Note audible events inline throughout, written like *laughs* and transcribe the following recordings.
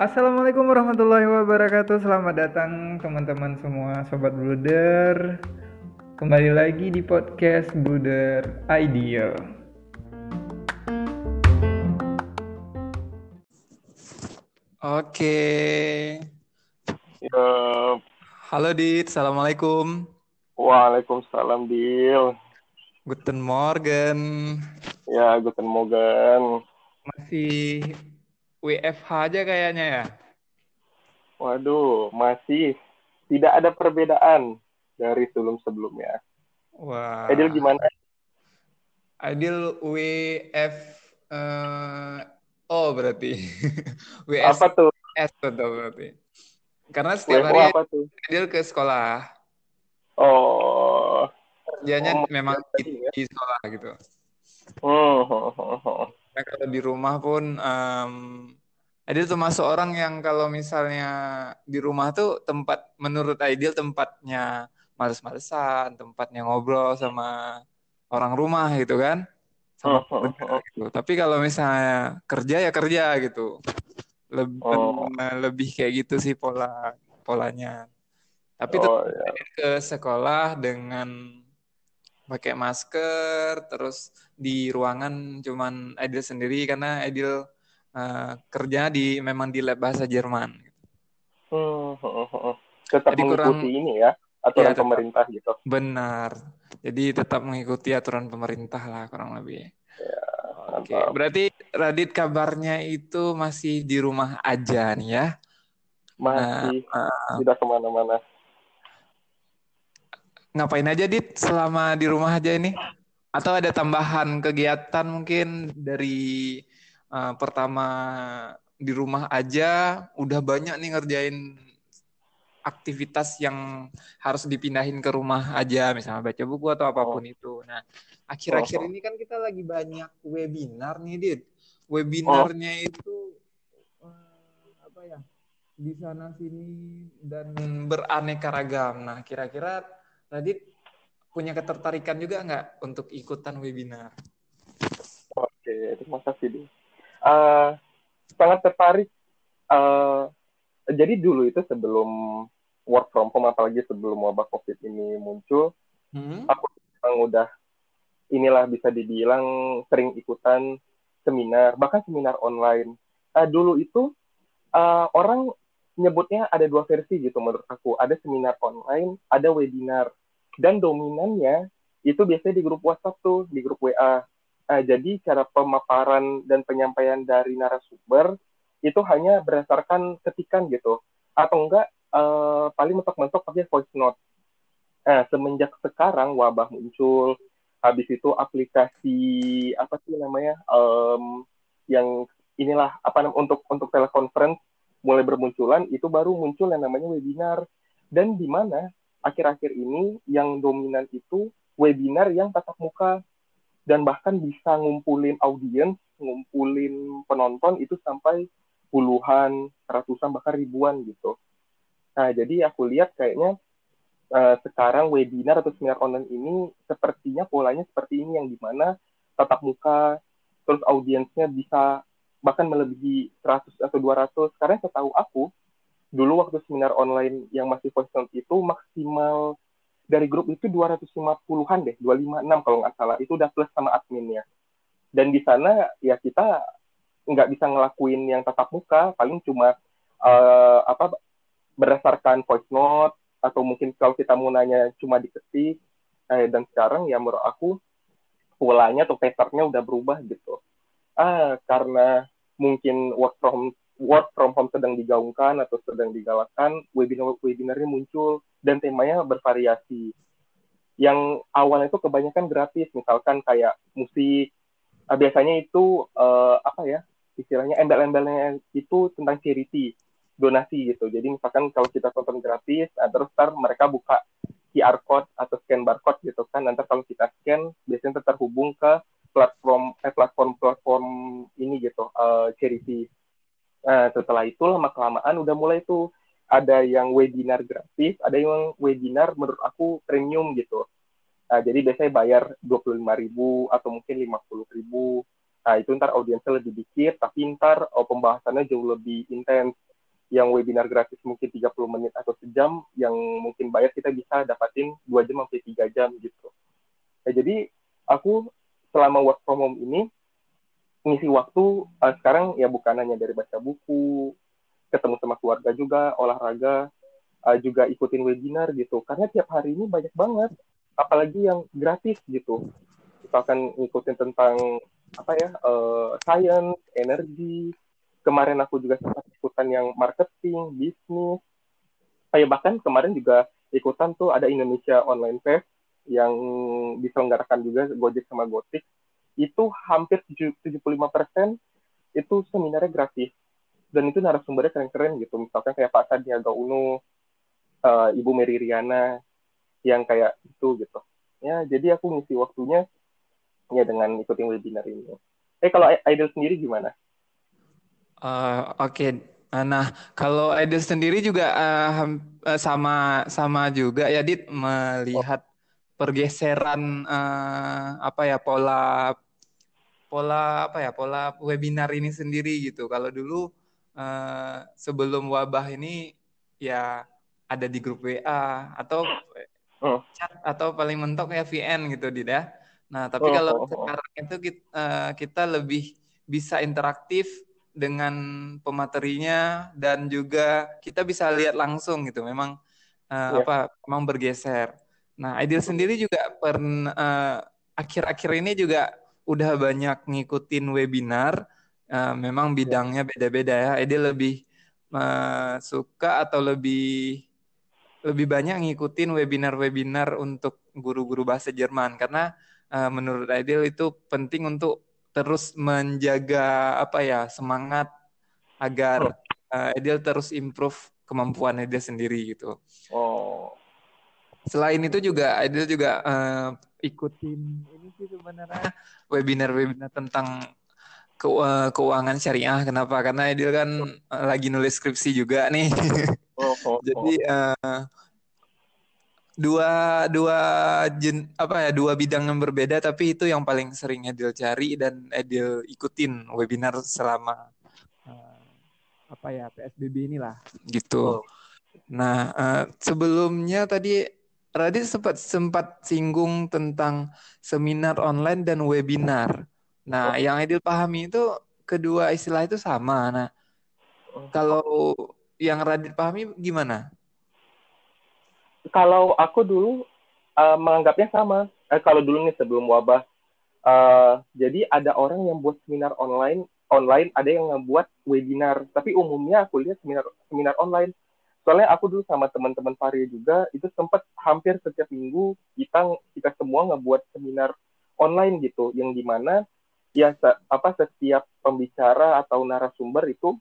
Assalamualaikum warahmatullahi wabarakatuh. Selamat datang teman-teman semua sobat Bruder. Kembali lagi di podcast Bruder Ideal. Oke. Halo Dit, Assalamualaikum. Waalaikumsalam, Dil. Guten Morgen. Ya, guten Morgen. Masih WFH aja kayaknya ya. Waduh, masih tidak ada perbedaan dari sebelum-sebelumnya. Wah. Edil gimana? Adil WF eh, oh berarti *laughs* WS Apa tuh? S betul berarti. Karena setiap WFO hari apa tuh? Adil ke sekolah. Oh. Kerjanya Oh, memang di, ya. di sekolah gitu. Hmm, hmm, hmm, hmm. Nah, kalau di rumah pun em Adil termasuk orang yang kalau misalnya di rumah tuh tempat menurut Adil tempatnya males-malesan, tempatnya ngobrol sama orang rumah gitu kan. Sama Hmm, hmm, keluarga gitu. Tapi kalau misalnya kerja ya kerja gitu. Lebih Oh. lebih kayak gitu sih pola polanya. Tapi Oh, tetap ya. Ke sekolah dengan pakai masker, terus di ruangan cuman Adil sendiri karena Adil eh, kerja di memang di lab bahasa Jerman. Hmm, hmm, hmm. Tetap Jadi kurang mengikuti ini ya, aturan ya tetap pemerintah gitu. benar. Jadi tetap mengikuti aturan pemerintah lah kurang lebih. Oke, Mantap. berarti Radit kabarnya itu masih di rumah aja nih ya. Nah, Masih eh, tidak ke mana-mana. Ngapain aja Dit selama di rumah aja ini? Atau ada tambahan kegiatan mungkin dari eh, pertama di rumah aja udah banyak nih ngerjain aktivitas yang harus dipindahin ke rumah aja, misalnya baca buku atau Oh, apa pun itu. Nah, oh, akhir-akhir oh. ini kan kita lagi banyak webinar nih, Dit. Oh, Webinarnya itu eh, apa ya? Di sana sini dan beraneka ragam. Nah, kira-kira Radit punya ketertarikan juga nggak untuk ikutan webinar? oke. Terima kasih, Dil. Eh, sangat tertarik eh, jadi dulu itu sebelum work from home apalagi sebelum wabah covid ini muncul Hmm? aku memang udah inilah bisa dibilang sering ikutan seminar bahkan seminar online Eh, dulu itu eh, orang nyebutnya ada dua versi gitu menurut aku ada seminar online ada webinar dan dominannya itu biasanya di grup WhatsApp tuh di grup WA Nah, jadi cara pemaparan dan penyampaian dari narasumber itu hanya berdasarkan ketikan gitu. Atau enggak eh, paling mentok-mentok pakai voice note. Nah, semenjak sekarang wabah muncul, habis itu aplikasi apa sih namanya em, yang inilah apa untuk untuk teleconference mulai bermunculan, itu baru muncul yang namanya webinar. Dan di mana akhir-akhir ini yang dominan itu webinar yang tatap muka dan bahkan bisa ngumpulin audiens, ngumpulin penonton itu sampai puluhan, ratusan bahkan ribuan gitu. Nah, jadi aku lihat kayaknya eh, sekarang webinar atau seminar online ini sepertinya polanya seperti ini yang di mana tatap muka terus audiensnya bisa bahkan melebihi 100 atau 200 karena setahu aku dulu waktu seminar online yang masih voice note itu maksimal dari grup itu 250-an deh 256 kalau nggak salah. Itu udah plus sama adminnya. Dan di sana ya kita nggak bisa ngelakuin yang tatap muka paling cuma eh, apa berdasarkan voice note atau mungkin kalau kita mau nanya cuma diketik eh, dan sekarang ya menurut aku polanya atau patternnya udah berubah gitu. Ah karena mungkin work from work from home sedang digaungkan atau sedang digalakkan webinar webinarnya muncul dan temanya bervariasi yang awalnya itu kebanyakan gratis misalkan kayak musik Ah, biasanya itu eh, apa ya istilahnya embel-embelnya itu tentang charity donasi gitu. Jadi misalkan kalau kita tonton gratis, nah, terus ntar mereka buka QR code atau scan barcode gitu kan. Nanti kalau kita scan, biasanya terhubung ke platform eh, platform-platform ini gitu, eh, charity. Nah, setelah itu lama kelamaan udah mulai tuh ada yang webinar gratis, ada yang webinar menurut aku premium gitu. Nah, jadi biasanya bayar 25 ribu atau mungkin 50 ribu. Nah, itu ntar audiensnya lebih dikit, tapi ntar oh, pembahasannya jauh lebih intens. Yang webinar gratis mungkin 30 menit atau sejam, yang mungkin bayar kita bisa dapatin 2 jam sampai 3 jam gitu. Nah, jadi aku selama work from home ini, ngisi waktu uh, sekarang ya bukan hanya dari baca buku, ketemu sama keluarga juga, olahraga, uh, juga ikutin webinar gitu. Karena tiap hari ini banyak banget apalagi yang gratis gitu. Misalkan ngikutin tentang apa ya uh, science energi. Kemarin aku juga sempat ikutan yang marketing bisnis. Kayak bahkan kemarin juga ikutan tuh ada Indonesia Online Fest yang diselenggarakan juga Gojek sama Gotik itu hampir 75% itu seminarnya gratis. Dan itu narasumbernya keren-keren gitu. Misalkan kayak Pak Sandiaga Uno uh, Ibu Mary Riana yang kayak itu gitu. Ya jadi aku ngisi waktunya ya dengan ikutin webinar ini. Eh kalau idol sendiri gimana? Uh, oke. Okay. Nah, kalau idol sendiri juga uh, sama sama juga ya Dit melihat oh. pergeseran uh, apa ya pola pola apa ya pola webinar ini sendiri gitu. Kalau dulu uh, sebelum wabah ini ya ada di grup WA atau oh. chat atau paling mentok ya VN gitu Dida. Ya. Nah, tapi oh, kalau oh, oh. sekarang itu kita, uh, eh, kita lebih bisa interaktif dengan pematerinya dan juga kita bisa lihat langsung gitu. Memang uh, eh, yeah. apa memang bergeser. Nah, Ideal sendiri juga per uh, akhir-akhir ini juga udah banyak ngikutin webinar. Uh, memang bidangnya beda-beda ya. Ideal lebih uh, suka atau lebih lebih banyak ngikutin webinar-webinar untuk guru-guru bahasa Jerman karena uh, menurut Aidil itu penting untuk terus menjaga apa ya semangat agar uh, Aidil terus improve kemampuan Aidil sendiri gitu. Oh. Selain itu juga Aidil juga uh, ikutin ini sih sebenarnya *laughs* webinar-webinar tentang keuangan syariah. Kenapa? Karena Aidil kan lagi nulis skripsi juga nih. Oh, oh, *laughs* Jadi uh, dua dua jen, apa ya dua bidang yang berbeda tapi itu yang paling sering Edil cari dan Edil ikutin webinar selama uh, apa ya PSBB inilah gitu. Oh. Nah uh, sebelumnya tadi Radit sempat sempat singgung tentang seminar online dan webinar. Nah, oh. yang Edil pahami itu kedua istilah itu sama. Nah, oh. kalau yang Radit pahami gimana? Kalau aku dulu uh, menganggapnya sama. Eh, kalau dulu nih sebelum wabah, uh, jadi ada orang yang buat seminar online, online ada yang ngebuat webinar. Tapi umumnya aku lihat seminar seminar online. Soalnya aku dulu sama teman-teman Varia juga itu sempat hampir setiap minggu kita kita semua ngebuat seminar online gitu, yang di mana ya apa setiap pembicara atau narasumber itu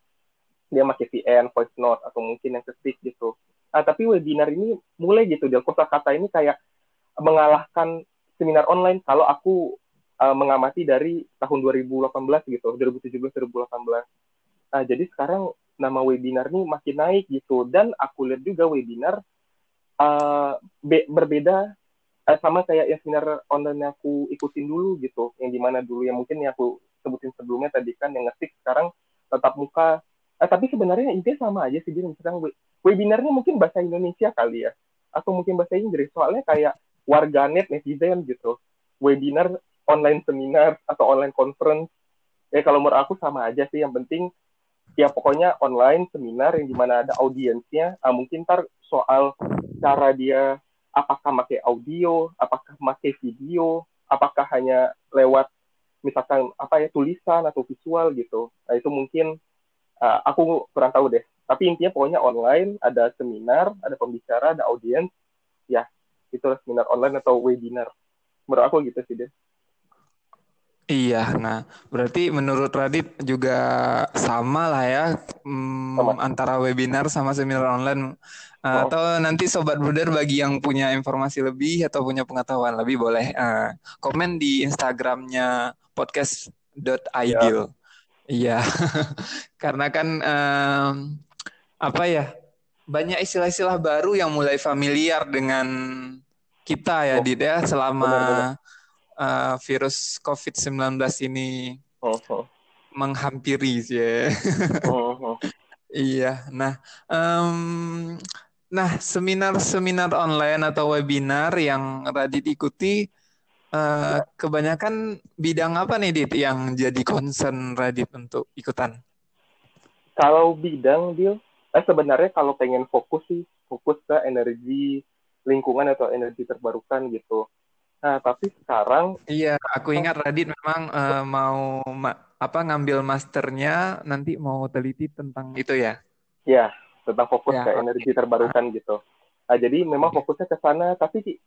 dia pakai VN, voice note atau mungkin yang ketik gitu. Nah, tapi webinar ini mulai gitu dia kosa kata ini kayak mengalahkan seminar online kalau aku uh, mengamati dari tahun 2018 gitu, 2017 2018. Nah, jadi sekarang nama webinar ini makin naik gitu. Dan aku lihat juga webinar uh, be berbeda uh, sama kayak yang seminar online yang aku ikutin dulu gitu, yang di mana dulu yang mungkin yang aku sebutin sebelumnya tadi kan yang ngetik sekarang tetap muka. Eh, tapi sebenarnya intinya sama aja sih, misalkan webinarnya mungkin bahasa Indonesia kali ya, atau mungkin bahasa Inggris. Soalnya kayak warganet, netizen gitu, webinar, online seminar, atau online conference, ya kalau menurut aku sama aja sih. Yang penting ya pokoknya online seminar yang di mana ada audiensnya, ah, mungkin ntar soal cara dia apakah pakai audio, apakah pakai video, apakah hanya lewat misalkan apa ya tulisan atau visual gitu. Nah itu mungkin uh, aku kurang tahu deh. Tapi intinya pokoknya online ada seminar ada pembicara ada audiens. Ya itu seminar online atau webinar. Menurut aku gitu sih deh Iya, nah berarti menurut Radit juga sama lah ya hmm, sama. antara webinar sama seminar online. Uh, oh. Atau nanti sobat bruder bagi yang punya informasi lebih atau punya pengetahuan lebih boleh uh, komen di Instagramnya podcast.ideal. Ya. Iya, *laughs* karena kan um, apa ya banyak istilah-istilah baru yang mulai familiar dengan kita ya, Oh, Dit ya, selama benar-benar. Uh, virus COVID-19 ini Oh, oh, menghampiri sih ya. oh, oh. *laughs* Iya, nah, em, nah seminar-seminar online atau webinar yang Radit ikuti, eh, kebanyakan bidang apa nih Dit yang jadi concern Radit untuk ikutan? Kalau bidang deal, eh sebenarnya kalau pengen fokus sih, fokus ke energi lingkungan atau energi terbarukan gitu. Nah, tapi sekarang, Iya, aku ingat Radit memang eh, mau ma- apa ngambil masternya nanti mau teliti tentang itu ya. ya, tentang fokus Ya, ke oke. energi terbarukan gitu. Nah, jadi memang fokusnya ke sana, tapi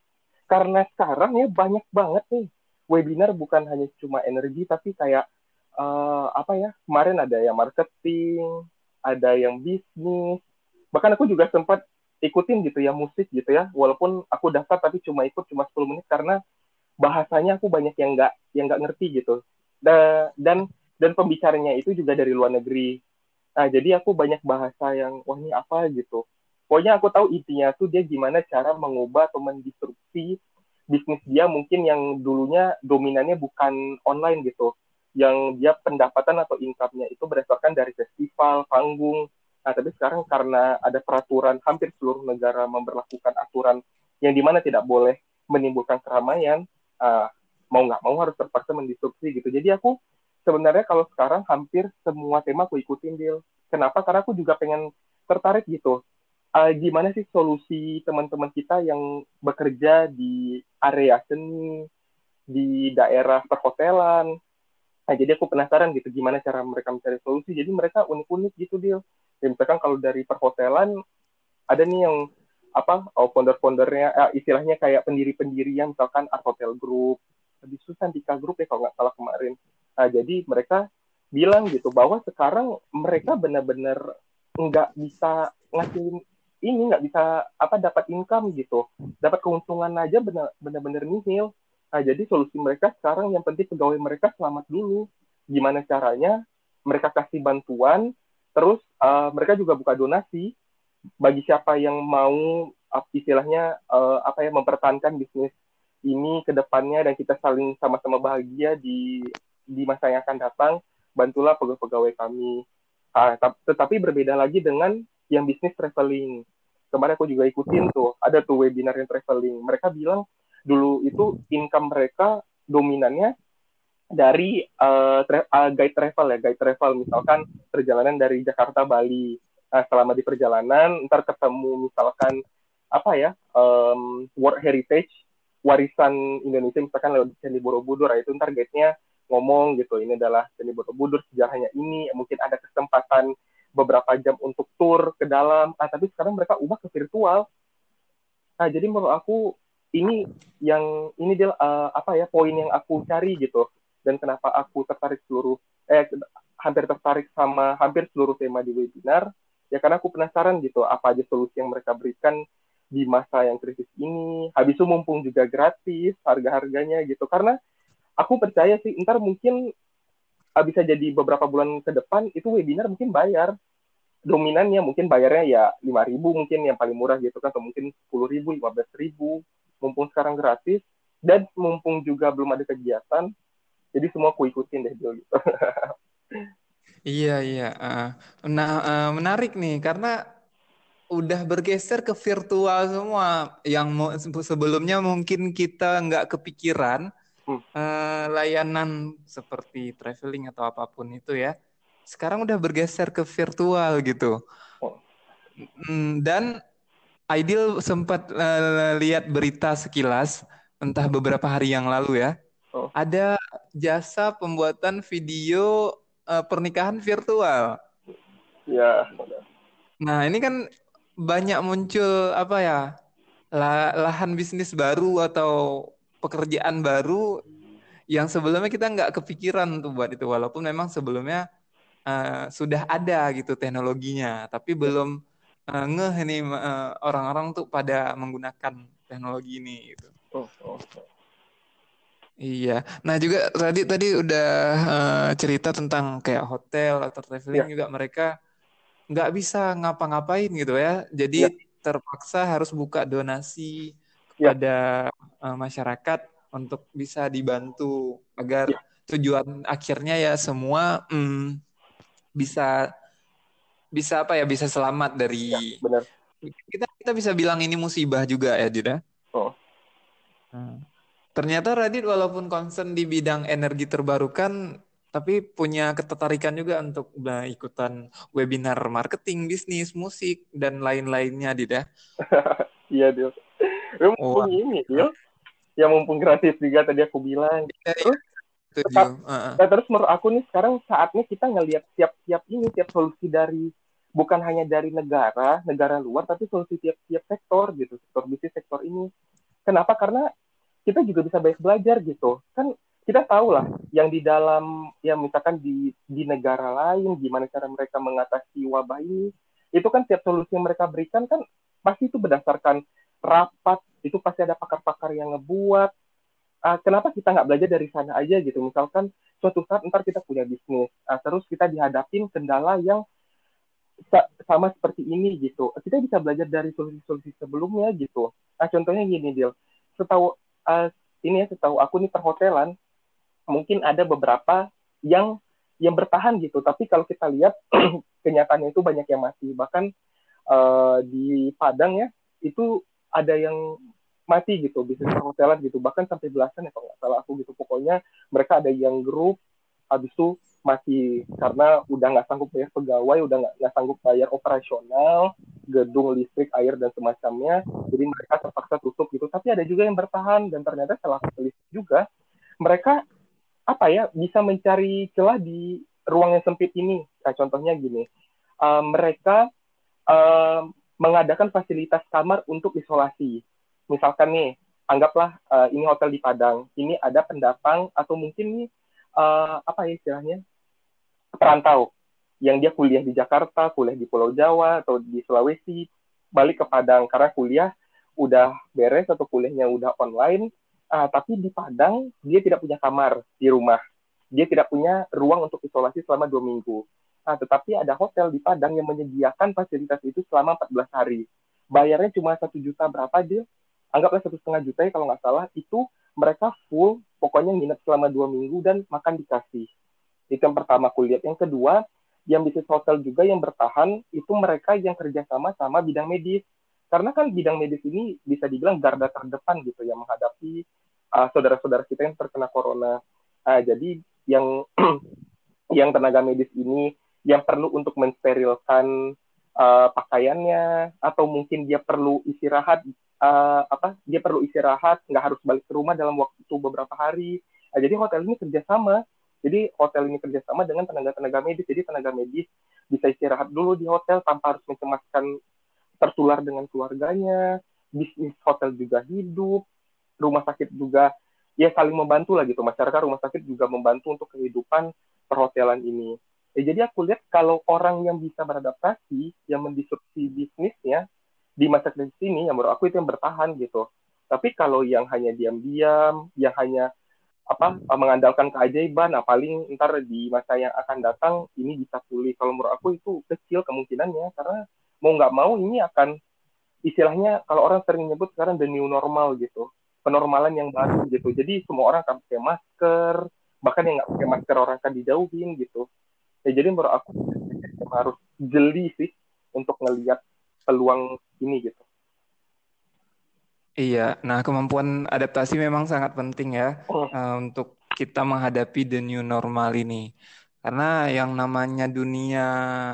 karena sekarang ya banyak banget nih webinar bukan hanya cuma energi, tapi kayak eh, apa ya, kemarin ada yang marketing, ada yang bisnis, bahkan aku juga sempat ikutin gitu ya musik gitu ya, walaupun aku daftar tapi cuma ikut cuma 10 menit karena bahasanya aku banyak yang nggak yang nggak ngerti gitu. Da- dan dan pembicaranya itu juga dari luar negeri. Nah, jadi aku banyak bahasa yang wah ini apa gitu. Pokoknya aku tahu intinya tuh dia gimana cara mengubah atau mendisrupsi bisnis dia mungkin yang dulunya dominannya bukan online gitu. Yang dia pendapatan atau income-nya itu berdasarkan dari festival, panggung. Nah, tapi sekarang karena ada peraturan hampir seluruh negara memperlakukan aturan yang di mana tidak boleh menimbulkan keramaian, ah, mau nggak mau harus terpaksa mendisrupsi gitu. Jadi aku sebenarnya kalau sekarang hampir semua tema aku ikutin deal. Kenapa? Karena aku juga pengen tertarik gitu. Ah, gimana sih solusi teman-teman kita yang bekerja di area seni, di daerah perhotelan. Nah, jadi aku penasaran gitu gimana cara mereka mencari solusi. Jadi mereka unik-unik gitu deal. Ya, misalkan kalau dari perhotelan ada nih yang apa oh, founder-foundernya eh, istilahnya kayak pendiri-pendiri yang misalkan Art Hotel Group, lebih susah Dika Group ya kalau nggak salah kemarin. Nah, jadi mereka bilang gitu bahwa sekarang mereka benar-benar nggak bisa ngasih ini nggak bisa apa dapat income gitu, dapat keuntungan aja benar- benar-benar nihil. Nah, jadi solusi mereka sekarang yang penting pegawai mereka selamat dulu. Gimana caranya mereka kasih bantuan, terus uh, mereka juga buka donasi bagi siapa yang mau uh, istilahnya uh, apa ya mempertahankan bisnis ini ke depannya dan kita saling sama-sama bahagia di di masa yang akan datang, bantulah pegawai-pegawai kami. Tap- tetapi berbeda lagi dengan yang bisnis traveling. Kemarin aku juga ikutin tuh, ada tuh webinar yang traveling. Mereka bilang dulu itu income mereka dominannya dari uh, tra- uh, guide travel ya, guide travel. Misalkan perjalanan dari Jakarta Bali. Nah, selama di perjalanan ntar ketemu misalkan apa ya um, World Heritage warisan Indonesia misalkan lewat Candi Borobudur. Nah, itu ntar guide-nya ngomong gitu ini adalah Candi Borobudur sejarahnya ini mungkin ada kesempatan beberapa jam untuk tour ke dalam. Ah tapi sekarang mereka ubah ke virtual. Nah jadi menurut aku ini yang ini dia uh, apa ya poin yang aku cari gitu dan kenapa aku tertarik seluruh eh hampir tertarik sama hampir seluruh tema di webinar? Ya karena aku penasaran gitu apa aja solusi yang mereka berikan di masa yang krisis ini. Habis itu mumpung juga gratis harga-harganya gitu. Karena aku percaya sih ntar mungkin uh, bisa jadi beberapa bulan ke depan itu webinar mungkin bayar. Dominannya mungkin bayarnya ya lima ribu mungkin yang paling murah gitu kan atau mungkin sepuluh ribu lima belas ribu. Mumpung sekarang gratis dan mumpung juga belum ada kegiatan jadi semua aku ikutin deh gitu *laughs* Iya, iya. Uh, nah, uh, menarik nih karena udah bergeser ke virtual semua. Yang sebelumnya mungkin kita nggak kepikiran Hmm. uh, layanan seperti traveling atau apa pun itu ya. Sekarang udah bergeser ke virtual gitu. Oh. Mm, Dan Aidil sempat uh, lihat berita sekilas, entah beberapa hari yang lalu ya. Oh. Ada jasa pembuatan video uh, pernikahan virtual. ya Nah, ini kan banyak muncul apa ya? la- lahan bisnis baru atau pekerjaan baru yang sebelumnya kita nggak kepikiran tuh buat itu walaupun memang sebelumnya uh, sudah ada gitu teknologinya, tapi belum uh, ngeh ini uh, orang-orang tuh pada menggunakan teknologi ini gitu. oh, oh. Iya. Nah juga tadi tadi udah uh, cerita tentang kayak hotel atau traveling Ya. juga mereka nggak bisa ngapa-ngapain gitu ya. Jadi Ya. terpaksa harus buka donasi kepada ya. uh, masyarakat untuk bisa dibantu agar ya. tujuan akhirnya ya semua mm, bisa bisa apa ya bisa selamat dari ya, benar. kita kita bisa bilang ini musibah juga ya Dida. Ya? Oh. Nah, ternyata Radit walaupun concern di bidang energi terbarukan tapi punya ketertarikan juga untuk nah, ikutan webinar marketing, bisnis, musik dan lain-lainnya Dida. *laughs* iya Dil. Mumpung oh. ini Dil. Ya mumpung gratis juga tadi aku bilang. Ya, ya. Terus, tetap, uh -uh. terus menurut aku nih sekarang saatnya kita ngelihat tiap-tiap ini, tiap solusi dari bukan hanya dari negara, negara luar, tapi solusi tiap-tiap sektor gitu, sektor bisnis, sektor ini. Kenapa? Karena kita juga bisa banyak belajar gitu. Kan kita tahu lah yang di dalam, ya misalkan di, di negara lain, gimana cara mereka mengatasi wabah ini, itu kan tiap solusi yang mereka berikan kan pasti itu berdasarkan rapat, itu pasti ada pakar-pakar yang ngebuat. Uh, kenapa kita nggak belajar dari sana aja gitu? Misalkan suatu saat ntar kita punya bisnis, uh, terus kita dihadapin kendala yang sama seperti ini gitu. Kita bisa belajar dari solusi-solusi sebelumnya gitu. Nah, contohnya gini, Dil. Setahu uh, ini ya, setahu aku nih perhotelan. Mungkin ada beberapa yang yang bertahan gitu. Tapi kalau kita lihat *clears throat* kenyataannya itu banyak yang mati. Bahkan uh, di Padang ya itu ada yang mati gitu bisnis perhotelan gitu. Bahkan sampai belasan ya kalau nggak salah aku gitu. Pokoknya mereka ada yang grup habis itu masih karena udah nggak sanggup bayar pegawai, udah nggak sanggup bayar operasional, gedung listrik, air dan semacamnya, jadi mereka terpaksa tutup gitu. Tapi ada juga yang bertahan dan ternyata setelah listrik juga mereka apa ya bisa mencari celah di ruang yang sempit ini. Nah, contohnya gini, uh, mereka uh, mengadakan fasilitas kamar untuk isolasi. Misalkan nih, anggaplah uh, ini hotel di Padang, ini ada pendatang atau mungkin nih uh, apa ya istilahnya perantau yang dia kuliah di Jakarta, kuliah di Pulau Jawa atau di Sulawesi, balik ke Padang karena kuliah udah beres atau kuliahnya udah online, uh, tapi di Padang dia tidak punya kamar di rumah, dia tidak punya ruang untuk isolasi selama dua minggu. Nah, tetapi ada hotel di Padang yang menyediakan fasilitas itu selama 14 hari. Bayarnya cuma satu juta berapa dia? Anggaplah satu setengah juta ya kalau nggak salah. Itu mereka full, pokoknya nginep selama dua minggu dan makan dikasih itu yang pertama kuliah. Yang kedua, yang bisnis hotel juga yang bertahan itu mereka yang kerjasama sama bidang medis. Karena kan bidang medis ini bisa dibilang garda terdepan gitu yang menghadapi uh, saudara-saudara kita yang terkena corona. Uh, jadi yang *clears throat* yang tenaga medis ini yang perlu untuk mensterilkan uh, pakaiannya atau mungkin dia perlu istirahat uh, apa dia perlu istirahat nggak harus balik ke rumah dalam waktu beberapa hari. Uh, jadi hotel ini kerjasama jadi hotel ini kerjasama dengan tenaga-tenaga medis. Jadi tenaga medis bisa istirahat dulu di hotel tanpa harus mencemaskan tertular dengan keluarganya. Bisnis hotel juga hidup. Rumah sakit juga ya saling membantu lah gitu. Masyarakat rumah sakit juga membantu untuk kehidupan perhotelan ini. Ya, jadi aku lihat kalau orang yang bisa beradaptasi, yang mendisrupsi bisnisnya di masa krisis ini, yang menurut aku itu yang bertahan gitu. Tapi kalau yang hanya diam-diam, yang hanya apa hmm. mengandalkan keajaiban nah paling ntar di masa yang akan datang ini bisa pulih. Kalau menurut aku itu kecil kemungkinannya karena mau nggak mau ini akan istilahnya kalau orang sering nyebut sekarang the new normal gitu penormalan yang baru gitu. Jadi semua orang akan pakai masker bahkan yang nggak pakai masker orang akan dijauhin gitu. Ya jadi menurut aku harus jeli sih untuk ngelihat peluang ini gitu Iya, nah kemampuan adaptasi memang sangat penting ya oh. uh, untuk kita menghadapi the new normal ini. Karena yang namanya dunia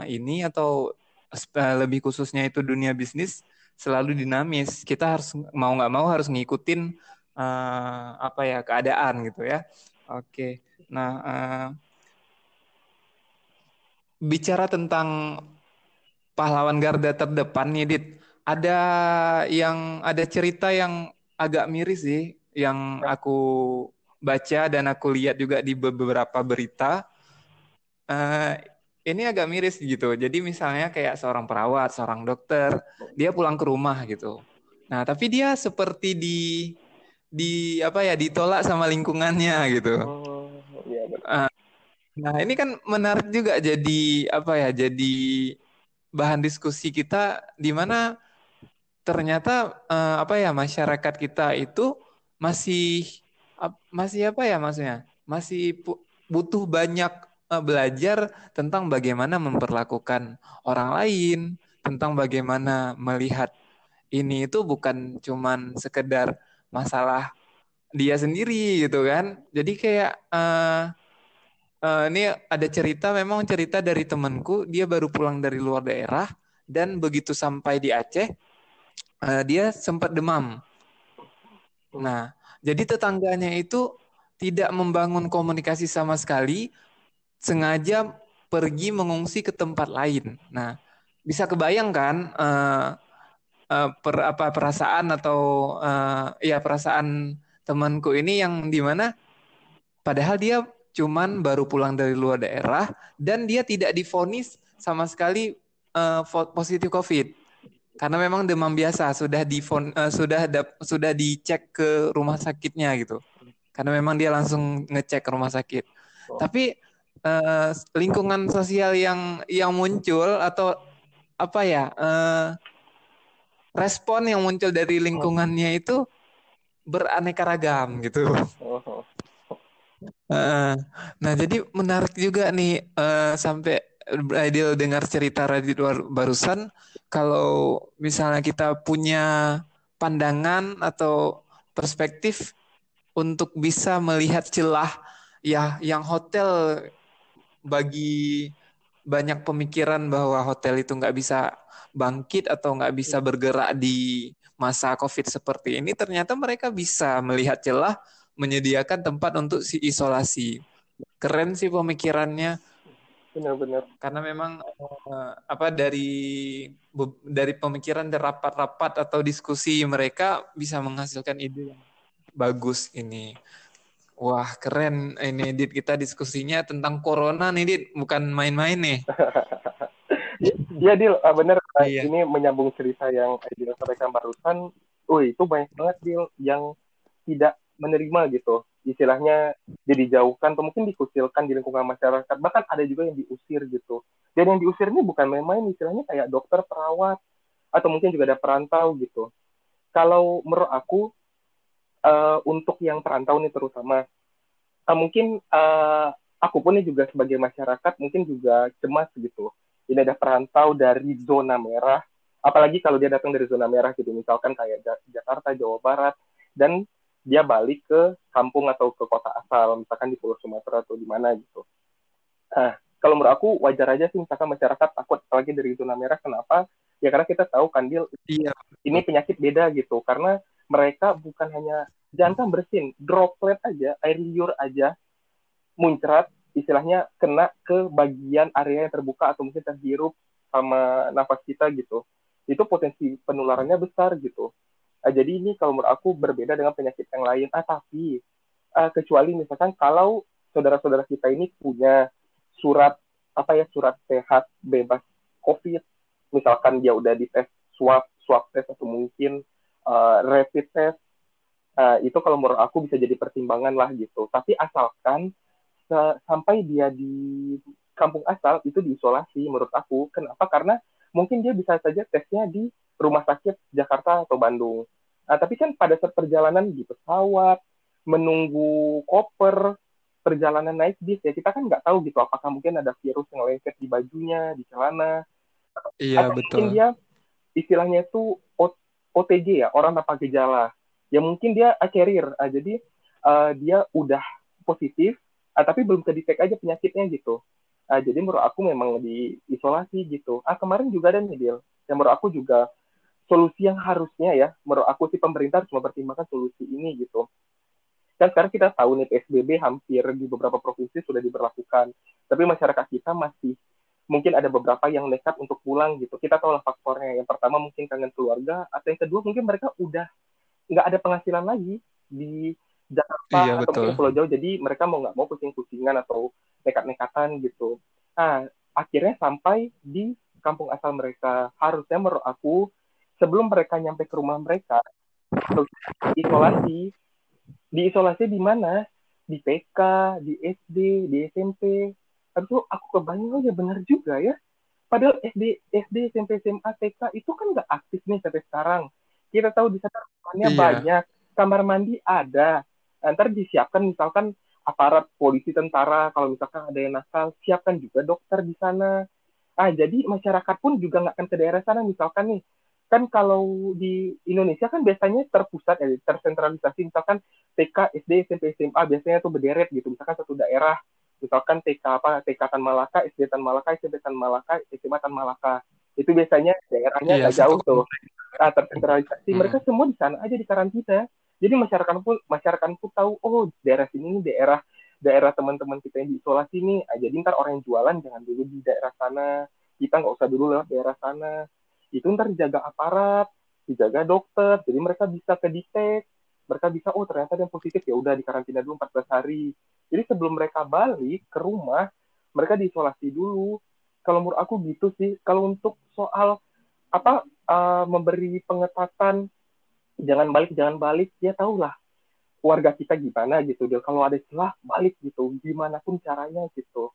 ini atau uh, lebih khususnya itu dunia bisnis selalu dinamis. Kita harus mau nggak mau harus ngikutin uh, apa ya keadaan gitu ya. Oke, nah uh, bicara tentang pahlawan garda terdepan nih, Dit ada yang ada cerita yang agak miris sih yang aku baca dan aku lihat juga di beberapa berita. Uh, ini agak miris gitu. Jadi misalnya kayak seorang perawat, seorang dokter, dia pulang ke rumah gitu. Nah, tapi dia seperti di di apa ya ditolak sama lingkungannya gitu. Oh, iya, uh, nah, ini kan menarik juga jadi apa ya? Jadi bahan diskusi kita di mana ternyata uh, apa ya masyarakat kita itu masih uh, masih apa ya maksudnya masih butuh banyak uh, belajar tentang bagaimana memperlakukan orang lain tentang bagaimana melihat ini itu bukan cuman sekedar masalah dia sendiri gitu kan. Jadi kayak uh, uh, ini ada cerita memang cerita dari temanku dia baru pulang dari luar daerah dan begitu sampai di Aceh uh, dia sempat demam. Nah, jadi tetangganya itu tidak membangun komunikasi sama sekali, sengaja pergi mengungsi ke tempat lain. Nah, bisa kebayangkan uh, uh, per, apa perasaan atau uh, ya perasaan temanku ini yang di mana padahal dia cuman baru pulang dari luar daerah dan dia tidak difonis sama sekali uh, positif COVID karena memang demam biasa sudah di uh, sudah dap, sudah dicek ke rumah sakitnya gitu karena memang dia langsung ngecek ke rumah sakit oh. tapi uh, lingkungan sosial yang yang muncul atau apa ya uh, respon yang muncul dari lingkungannya itu beraneka ragam gitu. Oh. Uh, nah, jadi menarik juga nih uh, sampai Aidil dengar cerita Radit barusan kalau misalnya kita punya pandangan atau perspektif untuk bisa melihat celah ya yang hotel bagi banyak pemikiran bahwa hotel itu nggak bisa bangkit atau nggak bisa bergerak di masa COVID seperti ini, ternyata mereka bisa melihat celah menyediakan tempat untuk si isolasi. Keren sih pemikirannya. Benar-benar. Karena memang uh, apa dari dari pemikiran dan rapat-rapat atau diskusi mereka bisa menghasilkan ide yang bagus ini. Wah, keren ini Dit kita diskusinya tentang corona nih Dit, bukan main-main nih. Iya, *laughs* Dil, uh, bener. Iya. Ini menyambung cerita yang Aidil sampaikan barusan. Wih, itu banyak banget, Dil, yang tidak menerima gitu istilahnya jadi jauhkan atau mungkin dikucilkan di lingkungan masyarakat. Bahkan ada juga yang diusir gitu. Dan yang diusir ini bukan main-main istilahnya kayak dokter perawat atau mungkin juga ada perantau gitu. Kalau menurut aku uh, untuk yang perantau nih terutama uh, mungkin uh, aku pun ini juga sebagai masyarakat mungkin juga cemas gitu. Ini ada perantau dari zona merah apalagi kalau dia datang dari zona merah gitu. Misalkan kayak Jakarta Jawa Barat. Dan dia balik ke kampung atau ke kota asal, misalkan di Pulau Sumatera atau di mana gitu. Nah, kalau menurut aku wajar aja sih misalkan masyarakat takut apalagi dari zona merah. Kenapa? Ya karena kita tahu kandil iya. ini penyakit beda gitu. Karena mereka bukan hanya jangan bersin, droplet aja, air liur aja muncrat istilahnya kena ke bagian area yang terbuka atau mungkin terhirup sama nafas kita gitu. Itu potensi penularannya besar gitu. Uh, jadi ini kalau menurut aku berbeda dengan penyakit yang lain. Ah tapi uh, kecuali misalkan kalau saudara-saudara kita ini punya surat apa ya surat sehat bebas COVID, misalkan dia udah di tes swab swab test atau mungkin uh, rapid test, uh, itu kalau menurut aku bisa jadi pertimbangan lah gitu. Tapi asalkan sampai dia di kampung asal itu diisolasi menurut aku. Kenapa? Karena mungkin dia bisa saja tesnya di rumah sakit Jakarta atau Bandung. Nah, tapi kan pada saat perjalanan di pesawat, menunggu koper, perjalanan naik bis ya kita kan nggak tahu gitu apakah mungkin ada virus yang lengket di bajunya, di celana. Iya, Atau betul. Mungkin dia istilahnya itu OTG ya, orang tanpa gejala. Ya mungkin dia a carrier. Nah, jadi uh, dia udah positif, uh, tapi belum kedetek aja penyakitnya gitu. Uh, jadi menurut aku memang diisolasi gitu. Ah kemarin juga ada nih Dil, yang menurut aku juga solusi yang harusnya ya, menurut aku sih pemerintah harus mempertimbangkan solusi ini gitu. Dan sekarang kita tahu nih PSBB hampir di beberapa provinsi sudah diberlakukan, tapi masyarakat kita masih mungkin ada beberapa yang nekat untuk pulang gitu. Kita tahu lah faktornya. Yang pertama mungkin kangen keluarga, atau yang kedua mungkin mereka udah nggak ada penghasilan lagi di Jakarta iya, atau mungkin Pulau Jauh, jadi mereka mau nggak mau pusing-pusingan atau nekat-nekatan gitu. Nah, akhirnya sampai di kampung asal mereka. Harusnya menurut aku sebelum mereka nyampe ke rumah mereka isolasi di isolasi di mana? Di PK di SD di SMP itu aku kebayang oh ya benar juga ya. Padahal SD SD SMP SMA TK itu kan nggak aktif nih sampai sekarang. Kita tahu di sana ruangannya Iya. banyak kamar mandi ada. Ntar disiapkan misalkan aparat polisi tentara kalau misalkan ada yang nakal siapkan juga dokter di sana. Ah jadi masyarakat pun juga nggak akan ke daerah sana misalkan nih kan kalau di Indonesia kan biasanya terpusat ya tersentralisasi. Misalkan TK SD SMP SMA biasanya tuh berderet gitu. Misalkan satu daerah misalkan TK apa TK Tan Malaka SD Tan Malaka SMP Tan Malaka SMA Tan Malaka. Itu biasanya daerahnya nggak jauh tuh. ah, tersentralisasi. Hmm. mereka semua di sana aja di karantina. Jadi masyarakat pun masyarakat pun tahu oh daerah sini nih daerah daerah teman-teman kita yang diisolasi nih. Ah, jadi ntar orang yang jualan jangan dulu di daerah sana. Kita nggak usah dulu lewat daerah sana itu ntar dijaga aparat dijaga dokter jadi mereka bisa kedetek mereka bisa oh ternyata yang positif ya udah di karantina dulu 14 hari. Jadi sebelum mereka balik ke rumah mereka diisolasi dulu. Kalau menurut aku gitu sih. Kalau untuk soal apa uh, memberi pengetatan jangan balik jangan balik ya tahulah warga kita gimana gitu dia kalau ada celah balik gitu. Gimana pun caranya gitu.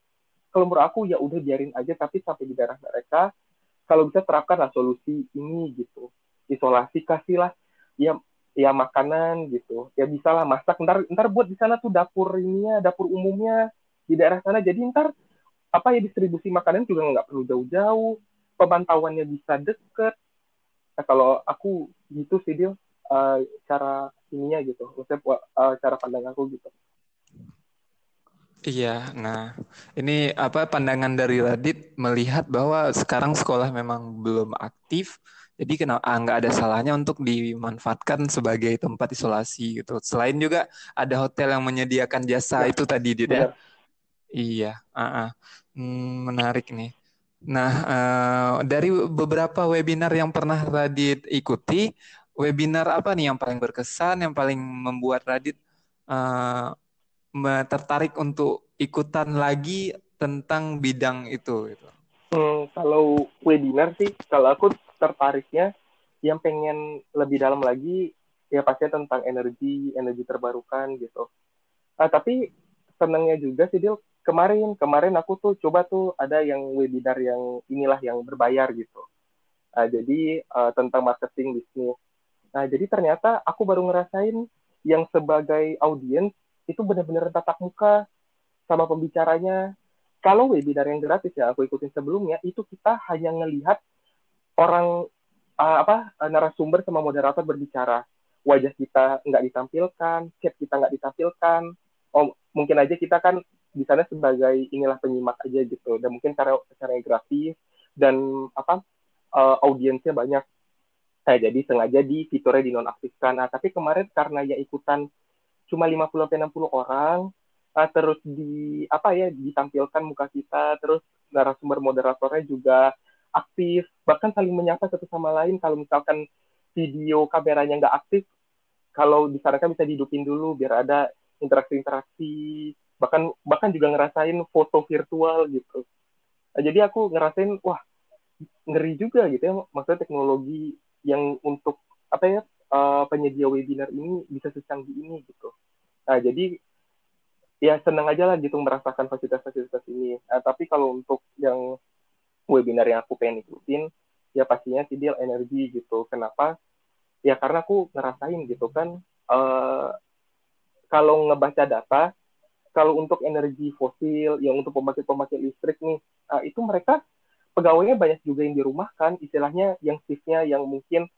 Kalau menurut aku ya udah biarin aja tapi sampai di daerah mereka kalau bisa terapkanlah solusi ini gitu. Isolasi kasihlah ya ya makanan gitu. Ya bisa lah masak. Ntar ntar buat di sana tuh dapur ininya dapur umumnya di daerah sana. Jadi ntar apa ya distribusi makanan juga nggak perlu jauh-jauh. Pemantauannya bisa deket. Nah, kalau aku gitu sih dia uh, cara ininya gitu. Maksudnya uh, cara pandang aku gitu Iya, nah ini apa pandangan dari Radit melihat bahwa sekarang sekolah memang belum aktif, jadi kenapa ah, nggak ada salahnya untuk dimanfaatkan sebagai tempat isolasi gitu. Selain juga ada hotel yang menyediakan jasa Ya, itu tadi, Dit ya. Iya, ah, ah. Hmm, menarik nih. Nah, eh, dari beberapa webinar yang pernah Radit ikuti, webinar apa nih yang paling berkesan, yang paling membuat Radit me- tertarik untuk ikutan lagi tentang bidang itu gitu. Hmm, kalau webinar sih, kalau aku tertariknya yang pengen lebih dalam lagi ya pastinya tentang energi, energi terbarukan gitu. Ah, tapi senangnya juga sih Dil, kemarin kemarin aku tuh coba tuh ada yang webinar yang inilah yang berbayar gitu. Ah, jadi ah, tentang marketing bisnis. Nah, jadi ternyata aku baru ngerasain yang sebagai audiens itu benar-benar tatap muka sama pembicaranya. Kalau webinar yang gratis ya aku ikutin sebelumnya itu kita hanya ngelihat orang uh, apa narasumber sama moderator berbicara. Wajah kita nggak ditampilkan, chat kita nggak ditampilkan. Oh, mungkin aja kita kan di sana sebagai inilah penyimak aja gitu. Dan mungkin cara cara grafis dan apa uh, audiensnya banyak. Nah, jadi sengaja di fiturnya dinonaktifkan. Nah, tapi kemarin karena ya ikutan cuma 50 sampai 60 orang uh, terus di apa ya ditampilkan muka kita terus narasumber moderatornya juga aktif bahkan saling menyapa satu sama lain. Kalau misalkan video kameranya nggak aktif kalau disarankan bisa dihidupin dulu biar ada interaksi-interaksi. Bahkan bahkan juga ngerasain foto virtual gitu. Nah, jadi aku ngerasain wah ngeri juga gitu ya maksudnya teknologi yang untuk apa ya uh, penyedia webinar ini bisa secanggih ini gitu. Nah, jadi ya senang aja lah gitu merasakan fasilitas-fasilitas ini. Nah, tapi kalau untuk yang webinar yang aku pengen ikutin, ya pastinya sih deal energi gitu. Kenapa? Ya karena aku ngerasain gitu kan, uh, kalau ngebaca data, kalau untuk energi fosil, yang untuk pembangkit-pembangkit listrik nih, uh, itu mereka pegawainya banyak juga yang dirumahkan, istilahnya yang shiftnya yang mungkin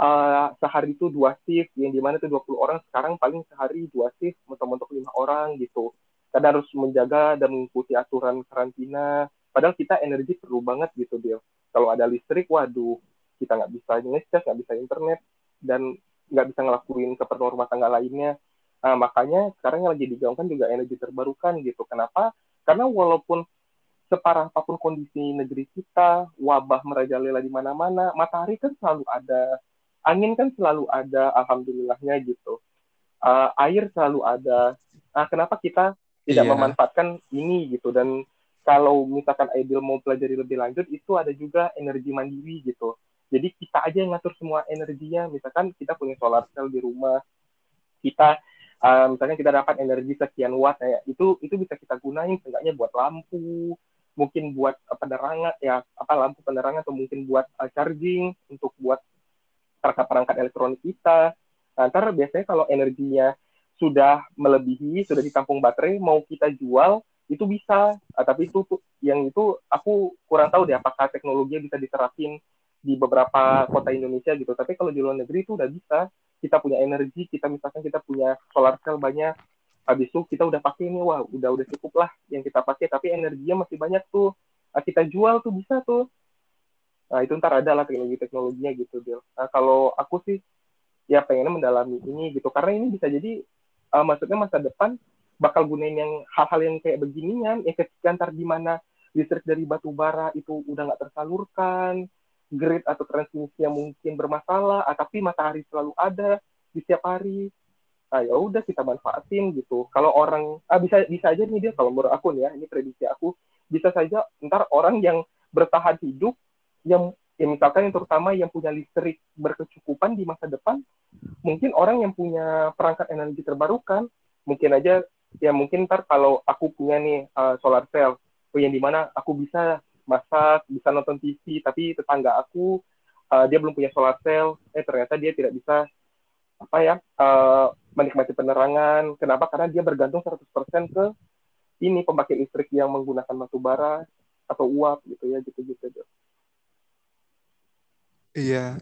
uh, sehari itu dua shift, yang di mana itu 20 orang, sekarang paling sehari dua shift, mentok-mentok lima orang gitu. Karena harus menjaga dan mengikuti aturan karantina. Padahal kita energi perlu banget gitu, Bill. Kalau ada listrik, waduh, kita nggak bisa ngecas, nggak bisa internet, dan nggak bisa ngelakuin keperluan rumah tangga lainnya. Nah, makanya sekarang yang lagi digaungkan juga energi terbarukan gitu. Kenapa? Karena walaupun separah apa pun kondisi negeri kita, wabah merajalela di mana-mana, matahari kan selalu ada, angin kan selalu ada, alhamdulillahnya gitu. Uh, air selalu ada. Nah, kenapa kita tidak yeah. memanfaatkan ini gitu? Dan kalau misalkan Aidil mau pelajari lebih lanjut, itu ada juga energi mandiri gitu. Jadi kita aja yang ngatur semua energinya. Misalkan kita punya solar cell di rumah, kita uh, misalnya kita dapat energi sekian watt, ya, itu itu bisa kita gunain seenggaknya buat lampu, mungkin buat penerangan ya apa lampu penerangan atau mungkin buat uh, charging untuk buat perangkat-perangkat elektronik kita. Nah, ntar biasanya kalau energinya sudah melebihi, sudah ditampung baterai, mau kita jual, itu bisa. Nah, tapi itu yang itu aku kurang tahu deh apakah teknologinya bisa diterapin di beberapa kota Indonesia gitu. Tapi kalau di luar negeri itu udah bisa. Kita punya energi, kita misalkan kita punya solar cell banyak, habis itu kita udah pakai ini wah udah udah cukup lah yang kita pakai tapi energinya masih banyak tuh nah, kita jual tuh bisa tuh nah itu ntar ada lah teknologi teknologinya gitu Bill. Nah kalau aku sih ya pengennya mendalami ini gitu. Karena ini bisa jadi uh, maksudnya masa depan bakal gunain yang hal-hal yang kayak beginian ya ketika ntar di mana listrik dari batu bara itu udah nggak tersalurkan grid atau transmisi yang mungkin bermasalah ah, tapi matahari selalu ada di setiap hari ah ya udah kita manfaatin gitu. Kalau orang ah bisa bisa aja nih dia kalau menurut aku nih ya ini prediksi aku bisa saja ntar orang yang bertahan hidup yang ya misalkan yang terutama yang punya listrik berkecukupan di masa depan mungkin orang yang punya perangkat energi terbarukan mungkin aja ya mungkin ntar kalau aku punya nih uh, solar cell oh, yang di mana aku bisa masak bisa nonton TV tapi tetangga aku uh, dia belum punya solar cell eh ternyata dia tidak bisa apa ya uh, menikmati penerangan. Kenapa? Karena dia bergantung 100% ke ini pembangkit listrik yang menggunakan batu bara atau uap gitu ya gitu-gitu. Iya,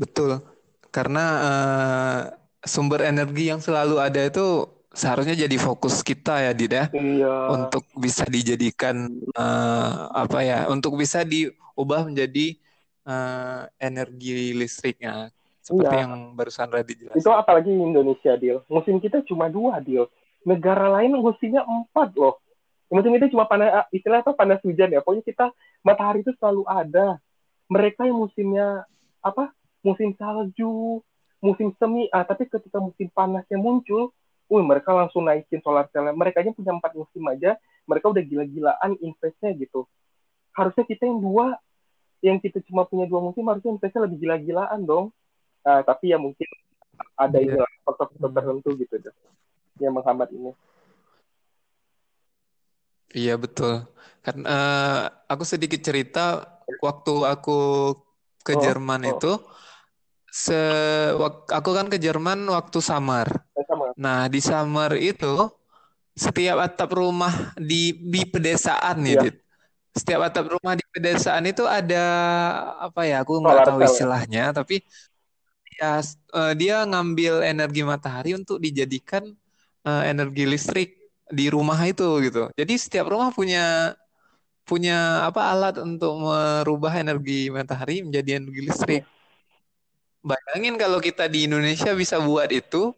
betul. Karena uh, sumber energi yang selalu ada itu seharusnya jadi fokus kita ya, Dida. Ya. Iya. Untuk bisa dijadikan uh, apa ya? Untuk bisa diubah menjadi uh, energi listriknya seperti iya. yang barusan Radit jelaskan. Itu apalagi Indonesia, Deal. Musim kita cuma dua, Deal. Negara lain musimnya empat loh. Musim itu cuma panas, istilah apa panas hujan ya. Pokoknya kita matahari itu selalu ada. Mereka yang musimnya apa? Musim salju, musim semi. Ah, tapi ketika musim panasnya muncul, uh, mereka langsung naikin solar cell. Mereka aja punya empat musim aja, mereka udah gila-gilaan investnya gitu. Harusnya kita yang dua, yang kita cuma punya dua musim, harusnya investnya lebih gila-gilaan dong uh, tapi ya mungkin ada yeah. ini faktor-faktor tertentu gitu deh yang menghambat ini. Iya betul. Kan uh, aku sedikit cerita waktu aku ke oh, Jerman oh. itu se aku kan ke Jerman waktu summer. summer. Nah, di summer itu setiap atap rumah di di pedesaan nih, yeah. Setiap atap rumah di pedesaan itu ada apa ya? Aku nggak tahu istilahnya, tapi ya uh, dia ngambil energi matahari untuk dijadikan uh, energi listrik di rumah itu gitu. Jadi setiap rumah punya punya apa alat untuk merubah energi matahari menjadi energi listrik. Bayangin kalau kita di Indonesia bisa buat itu,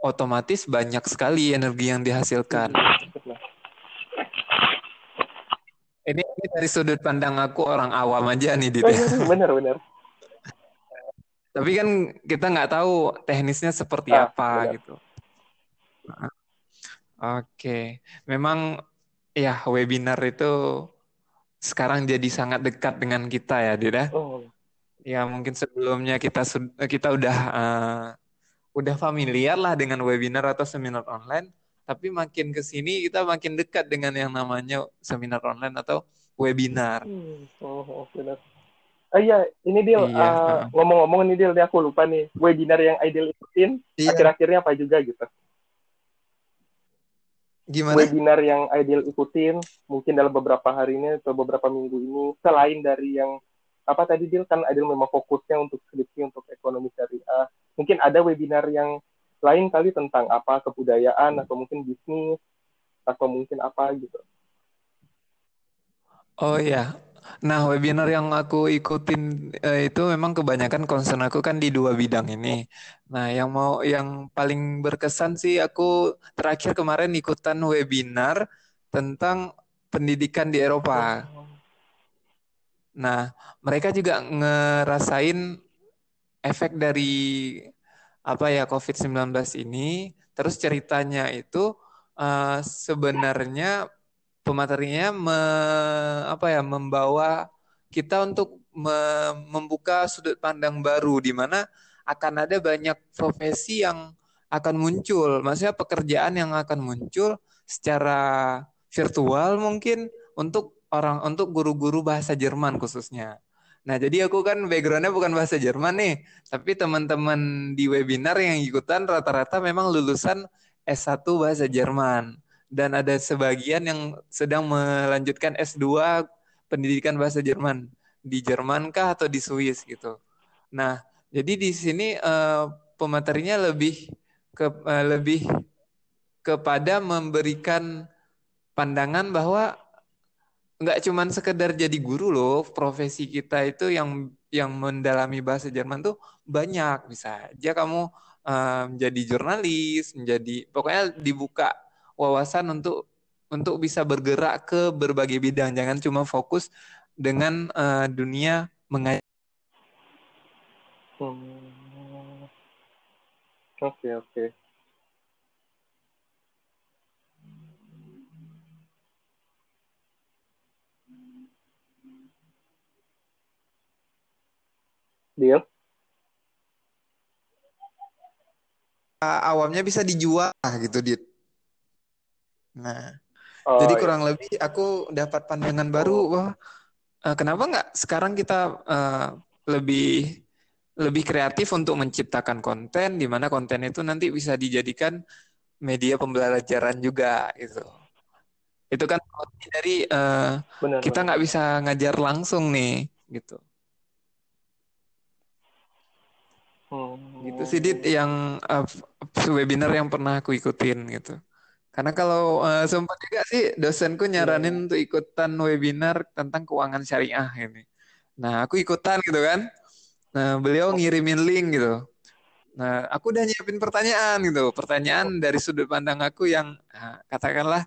otomatis banyak sekali energi yang dihasilkan. Ini, ini dari sudut pandang aku orang awam aja nih, Dit. Bener, bener. Tapi kan kita nggak tahu teknisnya seperti ah, apa benar. gitu. Oke, okay. memang ya webinar itu sekarang jadi sangat dekat dengan kita ya, Dida. Oh. Ya mungkin sebelumnya kita kita udah uh, udah familiar lah dengan webinar atau seminar online, tapi makin ke sini kita makin dekat dengan yang namanya seminar online atau webinar. Hmm. Oh, oh benar. Oh iya, ini dia iya. uh, ngomong-ngomong ini dia, aku lupa nih webinar yang ideal ikutin iya. akhir-akhirnya apa juga gitu. Gimana? Webinar yang ideal ikutin mungkin dalam beberapa hari ini atau beberapa minggu ini selain dari yang apa tadi dia kan ideal memang fokusnya untuk skripsi untuk ekonomi syariah. Mungkin ada webinar yang lain kali tentang apa kebudayaan atau mungkin bisnis atau mungkin apa gitu. Oh iya, Nah, webinar yang aku ikutin eh, itu memang kebanyakan concern aku kan di dua bidang ini. Nah, yang mau yang paling berkesan sih aku terakhir kemarin ikutan webinar tentang pendidikan di Eropa. Nah, mereka juga ngerasain efek dari apa ya COVID-19 ini. Terus ceritanya itu uh, sebenarnya pematerinya me, apa ya membawa kita untuk me, membuka sudut pandang baru di mana akan ada banyak profesi yang akan muncul, maksudnya pekerjaan yang akan muncul secara virtual mungkin untuk orang untuk guru-guru bahasa Jerman khususnya. Nah, jadi aku kan backgroundnya bukan bahasa Jerman nih, tapi teman-teman di webinar yang ikutan rata-rata memang lulusan S1 bahasa Jerman. Dan ada sebagian yang sedang melanjutkan S2 pendidikan bahasa Jerman. Di Jerman kah atau di Swiss gitu. Nah, jadi di sini uh, pematerinya lebih ke uh, lebih kepada memberikan pandangan bahwa nggak cuman sekedar jadi guru loh profesi kita itu yang yang mendalami bahasa Jerman tuh banyak bisa aja kamu uh, menjadi jurnalis menjadi pokoknya dibuka wawasan untuk untuk bisa bergerak ke berbagai bidang jangan cuma fokus dengan uh, dunia mengajar hmm. oke okay, oke okay. Deal. Awamnya bisa dijual gitu, Dit. Nah, oh, jadi iya. kurang iya. lebih aku dapat pandangan baru bahwa uh, kenapa nggak sekarang kita uh, lebih lebih kreatif untuk menciptakan konten di mana konten itu nanti bisa dijadikan media pembelajaran juga gitu. Itu kan dari uh, benar, kita nggak bisa ngajar langsung nih gitu. Oh. Gitu sih Dit yang uh, webinar yang pernah aku ikutin gitu. Karena kalau uh, sempat juga sih dosenku nyaranin yeah. untuk ikutan webinar tentang keuangan syariah ini. Nah, aku ikutan gitu kan. Nah, beliau ngirimin link gitu. Nah, aku udah nyiapin pertanyaan gitu. Pertanyaan dari sudut pandang aku yang nah, katakanlah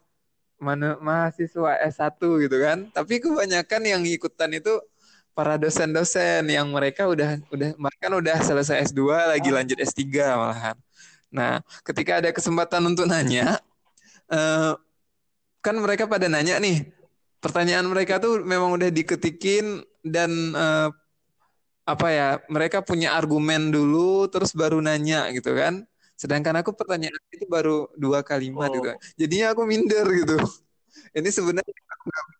mahasiswa S1 gitu kan. Tapi kebanyakan yang ikutan itu para dosen-dosen yang mereka udah udah bahkan udah selesai S2 lagi lanjut S3 malahan. Nah, ketika ada kesempatan untuk nanya uh, kan mereka pada nanya nih. Pertanyaan mereka tuh memang udah diketikin dan uh, apa ya? Mereka punya argumen dulu terus baru nanya gitu kan. Sedangkan aku pertanyaan itu baru dua kalimat gitu. oh. gitu. Jadinya aku minder gitu. Ini sebenarnya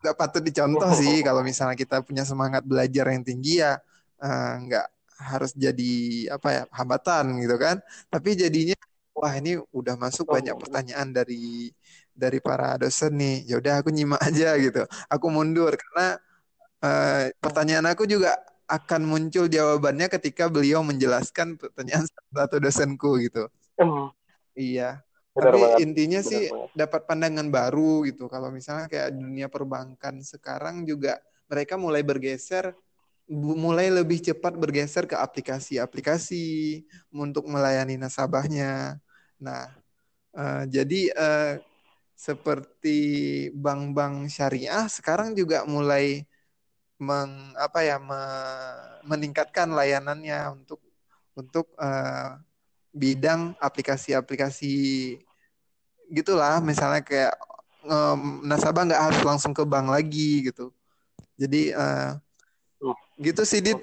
nggak patut dicontoh sih kalau misalnya kita punya semangat belajar yang tinggi ya uh, nggak harus jadi apa ya hambatan gitu kan tapi jadinya wah ini udah masuk banyak pertanyaan dari dari para dosen nih ya udah aku nyimak aja gitu aku mundur karena uh, pertanyaan aku juga akan muncul jawabannya ketika beliau menjelaskan pertanyaan *laughs* satu dosenku gitu. Iya. Benar Tapi banget. intinya Benar sih banget. dapat pandangan baru gitu. Kalau misalnya kayak dunia perbankan sekarang juga mereka mulai bergeser mulai lebih cepat bergeser ke aplikasi-aplikasi untuk melayani nasabahnya. Nah, uh, jadi uh, seperti bank-bank syariah sekarang juga mulai meng, apa ya me, meningkatkan layanannya untuk untuk uh, bidang aplikasi-aplikasi gitulah. Misalnya kayak um, nasabah nggak harus langsung ke bank lagi gitu. Jadi uh, gitu sih dit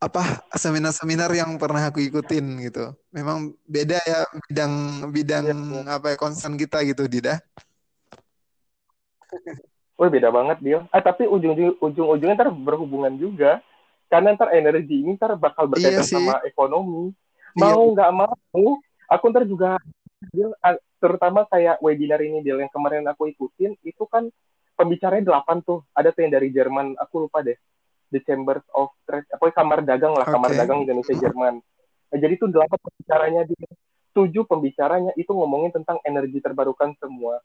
apa seminar-seminar yang pernah aku ikutin gitu memang beda ya bidang bidang ya, apa ya concern kita gitu Dida Oh beda banget dia. Ah tapi ujung ujung ujungnya ntar berhubungan juga karena ntar energi ini ntar bakal berkaitan iya sama ekonomi. Iya. Mau nggak iya. mau, aku ntar juga dia terutama kayak webinar ini dia yang kemarin aku ikutin itu kan pembicaranya delapan tuh ada tuh yang dari Jerman aku lupa deh The Chambers of Trade apa kamar dagang lah okay. kamar dagang Indonesia Jerman. Nah, jadi tuh delapan pembicaranya dia. Tujuh pembicaranya itu ngomongin tentang energi terbarukan semua.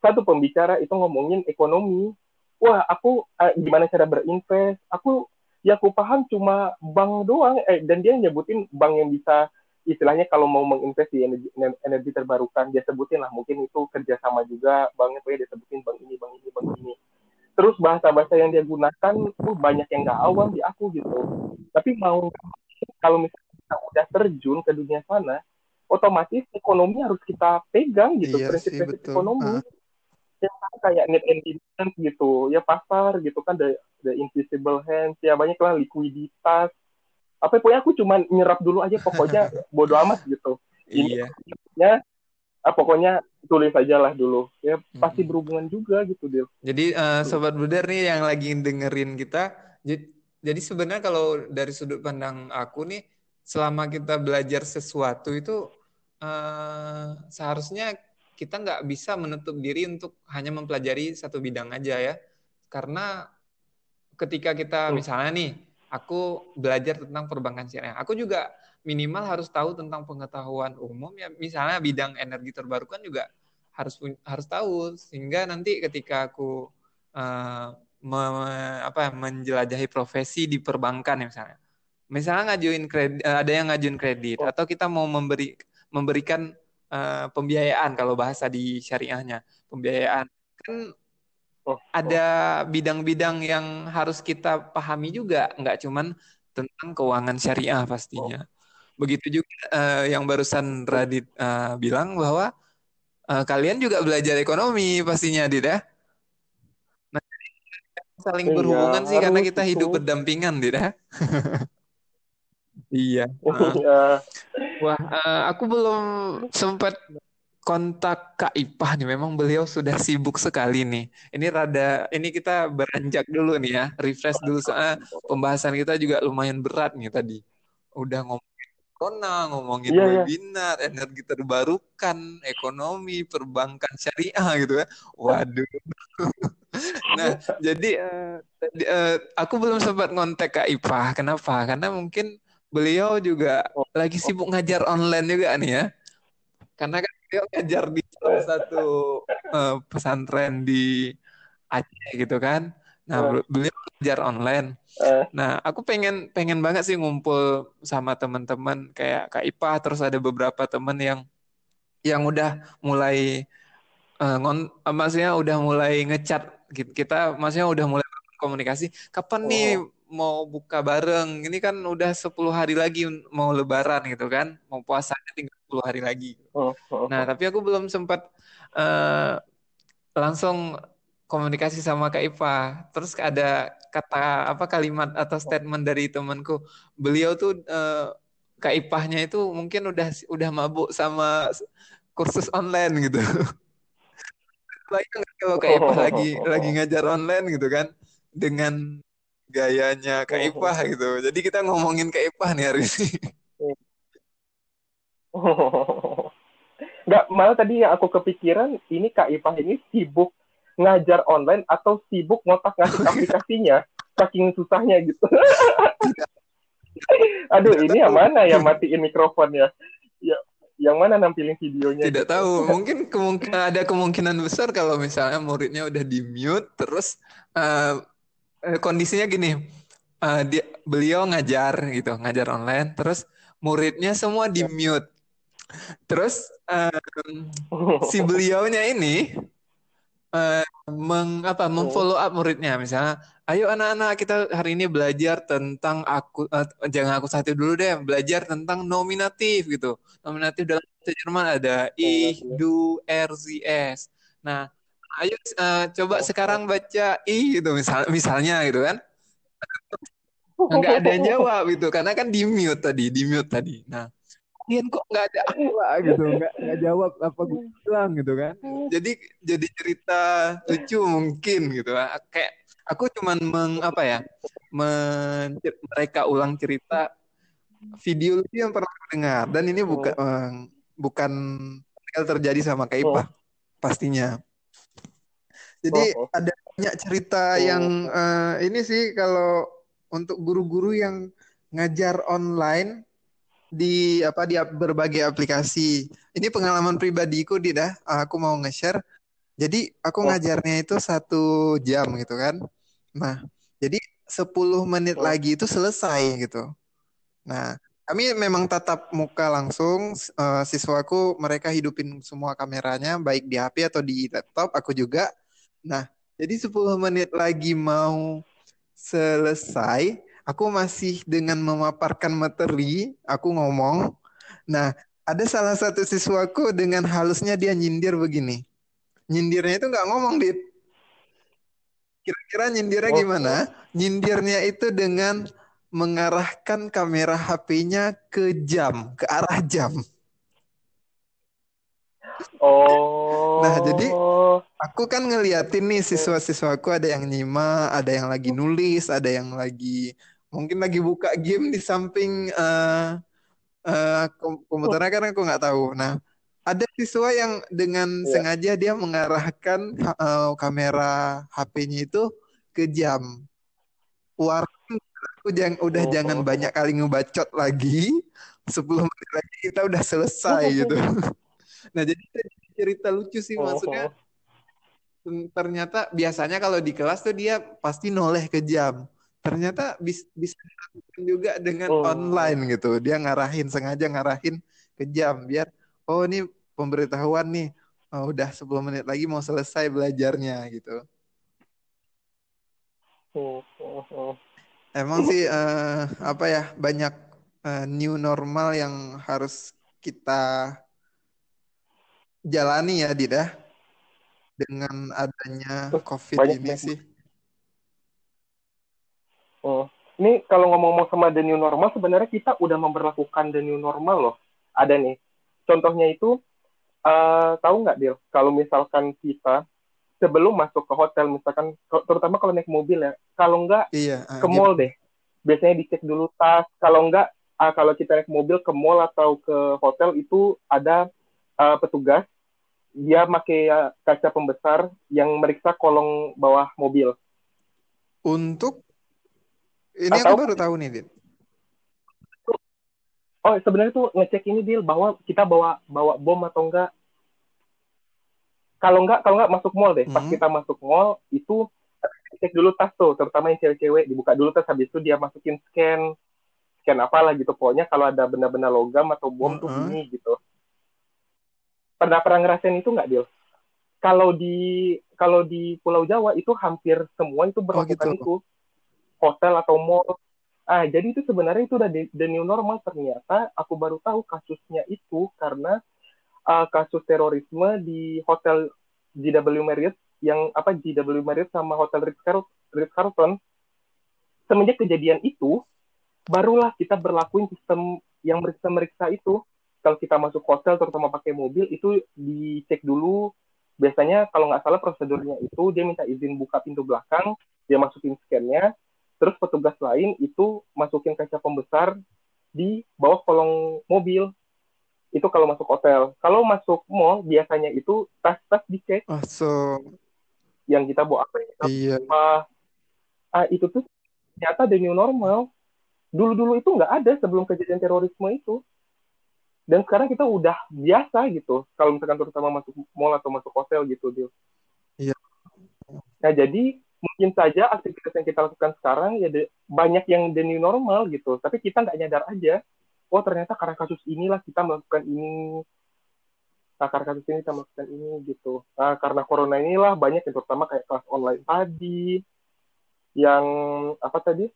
Satu pembicara itu ngomongin ekonomi. Wah aku eh, gimana cara berinvest? Aku ya aku paham cuma bank doang. Eh, dan dia nyebutin bank yang bisa istilahnya kalau mau menginvest di energi, energi terbarukan dia sebutin lah. Mungkin itu kerjasama juga banknya tuh ya dia sebutin bank ini bank ini bank ini terus bahasa-bahasa yang dia gunakan tuh banyak yang nggak awam di aku gitu. Tapi mau kalau misalnya kita udah terjun ke dunia sana otomatis ekonomi harus kita pegang gitu iya prinsip-prinsip ekonomi. Uh. ya kayak net and demand gitu ya pasar gitu kan the, the invisible hands ya banyak lah likuiditas. Apa ya, pokoknya aku cuma nyerap dulu aja pokoknya *laughs* bodo amat gitu. Ini iya. ya ah, pokoknya tulis aja lah dulu. Ya pasti berhubungan juga gitu dia jadi uh, sobat bruder nih yang lagi dengerin kita jadi sebenarnya kalau dari sudut pandang aku nih, selama kita belajar sesuatu itu uh, seharusnya kita nggak bisa menutup diri untuk hanya mempelajari satu bidang aja ya, karena ketika kita misalnya nih, aku belajar tentang perbankan syariah, aku juga minimal harus tahu tentang pengetahuan umum ya, misalnya bidang energi terbarukan juga harus harus tahu. Sehingga nanti ketika aku uh, me, apa menjelajahi profesi di perbankan ya misalnya. Misalnya ngajuin kredit eh, ada yang ngajuin kredit oh. atau kita mau memberi memberikan uh, pembiayaan kalau bahasa di syariahnya. Pembiayaan. Kan oh, oh. ada bidang-bidang yang harus kita pahami juga. Nggak cuman tentang keuangan syariah pastinya. Oh. Begitu juga uh, yang barusan Radit uh, bilang bahwa Uh, kalian juga belajar ekonomi pastinya, Dit ya? Nah, saling iya, berhubungan sih karena kita itu. hidup berdampingan, Dit ya? *laughs* iya. Uh, *laughs* wah, uh, aku belum sempat kontak Kak Ipah nih. Memang beliau sudah sibuk sekali nih. Ini rada, ini kita beranjak dulu nih ya, refresh dulu soalnya *laughs* pembahasan kita juga lumayan berat nih tadi. Udah ngomong corona, ngomongin yeah, iya. webinar, yeah. energi terbarukan, ekonomi, perbankan syariah gitu ya. Waduh. *laughs* nah, jadi uh, uh, aku belum sempat ngontek Kak Ipah. Kenapa? Karena mungkin beliau juga oh. lagi sibuk ngajar online juga nih ya. Karena kan beliau ngajar di salah satu uh, pesantren di Aceh gitu kan. Nah, uh. beliau belajar online. Uh. Nah, aku pengen pengen banget sih ngumpul sama teman-teman kayak Kak Ipa terus ada beberapa teman yang yang udah mulai uh, ngon, uh, maksudnya udah mulai ngecat gitu. Kita maksudnya udah mulai komunikasi. Kapan oh. nih mau buka bareng? Ini kan udah 10 hari lagi mau lebaran gitu kan. Mau puasanya tinggal 10 hari lagi. Oh. Oh. Nah, tapi aku belum sempat uh, langsung komunikasi sama Kak Ipa. Terus ada kata apa kalimat atau statement dari temanku. Beliau tuh uh, Kak Ipahnya itu mungkin udah udah mabuk sama kursus online *laughs* gitu. Bayang kalau Kak Ipah lagi lagi *laughs* ngajar online gitu kan dengan gayanya Kak Ipah *laughs* gitu. Jadi kita ngomongin Kak Ipah nih hari ini. Enggak, malah tadi yang aku kepikiran ini Kak Ipah ini sibuk ngajar online atau sibuk ngotak ngasih *laughs* aplikasinya saking susahnya gitu. *laughs* Aduh ini yang mana yang matiin mikrofonnya ya? Yang mana nampilin videonya tidak gitu. tahu. *laughs* Mungkin kemungkinan ada kemungkinan besar kalau misalnya muridnya udah di mute terus uh, kondisinya gini. Uh, dia beliau ngajar gitu ngajar online terus muridnya semua di mute. Terus uh, si beliaunya ini uh, meng apa oh. memfollow up muridnya. Misalnya ayo anak-anak kita hari ini belajar tentang aku uh, jangan aku satu dulu deh belajar tentang nominatif gitu. Nominatif dalam bahasa Jerman ada ich du er sie es. Nah ayo uh, coba sekarang baca i gitu misal misalnya gitu kan. Nggak ada yang jawab gitu. Karena kan di mute tadi di mute tadi. Nah kalian kok nggak ada apa gitu nggak nggak jawab apa gue bilang gitu kan jadi jadi cerita lucu mungkin gitu kayak aku cuman meng apa ya men, mereka ulang cerita video lucu yang pernah dengar dan ini bukan oh. bukan terjadi sama Kaipa oh. pastinya jadi oh, oh. ada banyak cerita oh. yang uh, ini sih kalau untuk guru-guru yang ngajar online di apa di berbagai aplikasi. Ini pengalaman pribadiku di dah. Aku mau nge-share. Jadi aku ngajarnya itu satu jam gitu kan. Nah, jadi 10 menit lagi itu selesai gitu. Nah, kami memang tatap muka langsung. Uh, siswaku mereka hidupin semua kameranya baik di HP atau di laptop. Aku juga. Nah, jadi 10 menit lagi mau selesai aku masih dengan memaparkan materi, aku ngomong. Nah, ada salah satu siswaku dengan halusnya dia nyindir begini. Nyindirnya itu nggak ngomong, Dit. Kira-kira nyindirnya oh. gimana? Nyindirnya itu dengan mengarahkan kamera HP-nya ke jam, ke arah jam. Oh. Nah, jadi aku kan ngeliatin nih siswa-siswaku ada yang nyimak, ada yang lagi nulis, ada yang lagi mungkin lagi buka game di samping uh, uh, komputernya kan aku nggak tahu. Nah, ada siswa yang dengan yeah. sengaja dia mengarahkan uh, kamera HP-nya itu ke jam. Warna aku jangan udah oh. jangan banyak kali ngebacot lagi. 10 menit lagi kita udah selesai gitu. *laughs* nah, jadi cerita lucu sih maksudnya. Ternyata biasanya kalau di kelas tuh dia pasti noleh ke jam ternyata bis, bisa dilakukan juga dengan oh. online gitu. Dia ngarahin sengaja ngarahin ke jam biar oh ini pemberitahuan nih. Oh, udah 10 menit lagi mau selesai belajarnya gitu. Oh, oh, oh. Emang sih uh, apa ya banyak uh, new normal yang harus kita jalani ya Dida dengan adanya COVID banyak, ini sih. Oh, ini kalau ngomong-ngomong sama the new normal, sebenarnya kita udah memperlakukan the new normal loh. Ada nih, contohnya itu, uh, tahu nggak Dil, kalau misalkan kita sebelum masuk ke hotel, misalkan, terutama kalau naik mobil ya, kalau nggak iya, uh, ke mall deh, biasanya dicek dulu tas, kalau nggak, uh, kalau kita naik mobil ke mall atau ke hotel itu ada uh, petugas, dia pakai kaca pembesar yang meriksa kolong bawah mobil. Untuk ini Atau, aku baru tahu nih, Din. Oh, sebenarnya tuh ngecek ini deal bahwa kita bawa bawa bom atau enggak. Kalau enggak, kalau enggak masuk mall deh. Pas hmm. kita masuk mall itu cek dulu tas tuh, terutama yang cewek-cewek dibuka dulu tas habis itu dia masukin scan scan apalah gitu. Pokoknya kalau ada benda-benda logam atau bom hmm. tuh ini gitu. Pernah pernah ngerasain itu enggak, Deal? Kalau di kalau di Pulau Jawa itu hampir semua itu berlakukan oh, gitu. itu hotel atau mall. Ah, jadi itu sebenarnya itu udah the new normal. Ternyata aku baru tahu kasusnya itu karena uh, kasus terorisme di hotel JW Marriott yang apa JW Marriott sama hotel Ritz Carlton, semenjak kejadian itu barulah kita berlakuin sistem yang meriksa-meriksa itu. Kalau kita masuk hotel terutama pakai mobil itu dicek dulu. Biasanya kalau nggak salah prosedurnya itu dia minta izin buka pintu belakang dia masukin scannya terus petugas lain itu masukin kaca pembesar di bawah kolong mobil. Itu kalau masuk hotel. Kalau masuk mall biasanya itu tas-tas dicek oh, so... yang kita bawa apa ya? Iya. apa ah itu tuh ternyata the new normal. Dulu-dulu itu nggak ada sebelum kejadian terorisme itu. Dan sekarang kita udah biasa gitu. Kalau misalkan terutama masuk mall atau masuk hotel gitu dia iya. Nah jadi mungkin saja aktivitas yang kita lakukan sekarang ya de, banyak yang the new normal gitu. Tapi kita nggak nyadar aja oh ternyata karena kasus inilah kita melakukan ini. Nah, karena kasus ini kita melakukan ini gitu. Nah, karena corona inilah banyak yang terutama kayak kelas online tadi yang apa tadi?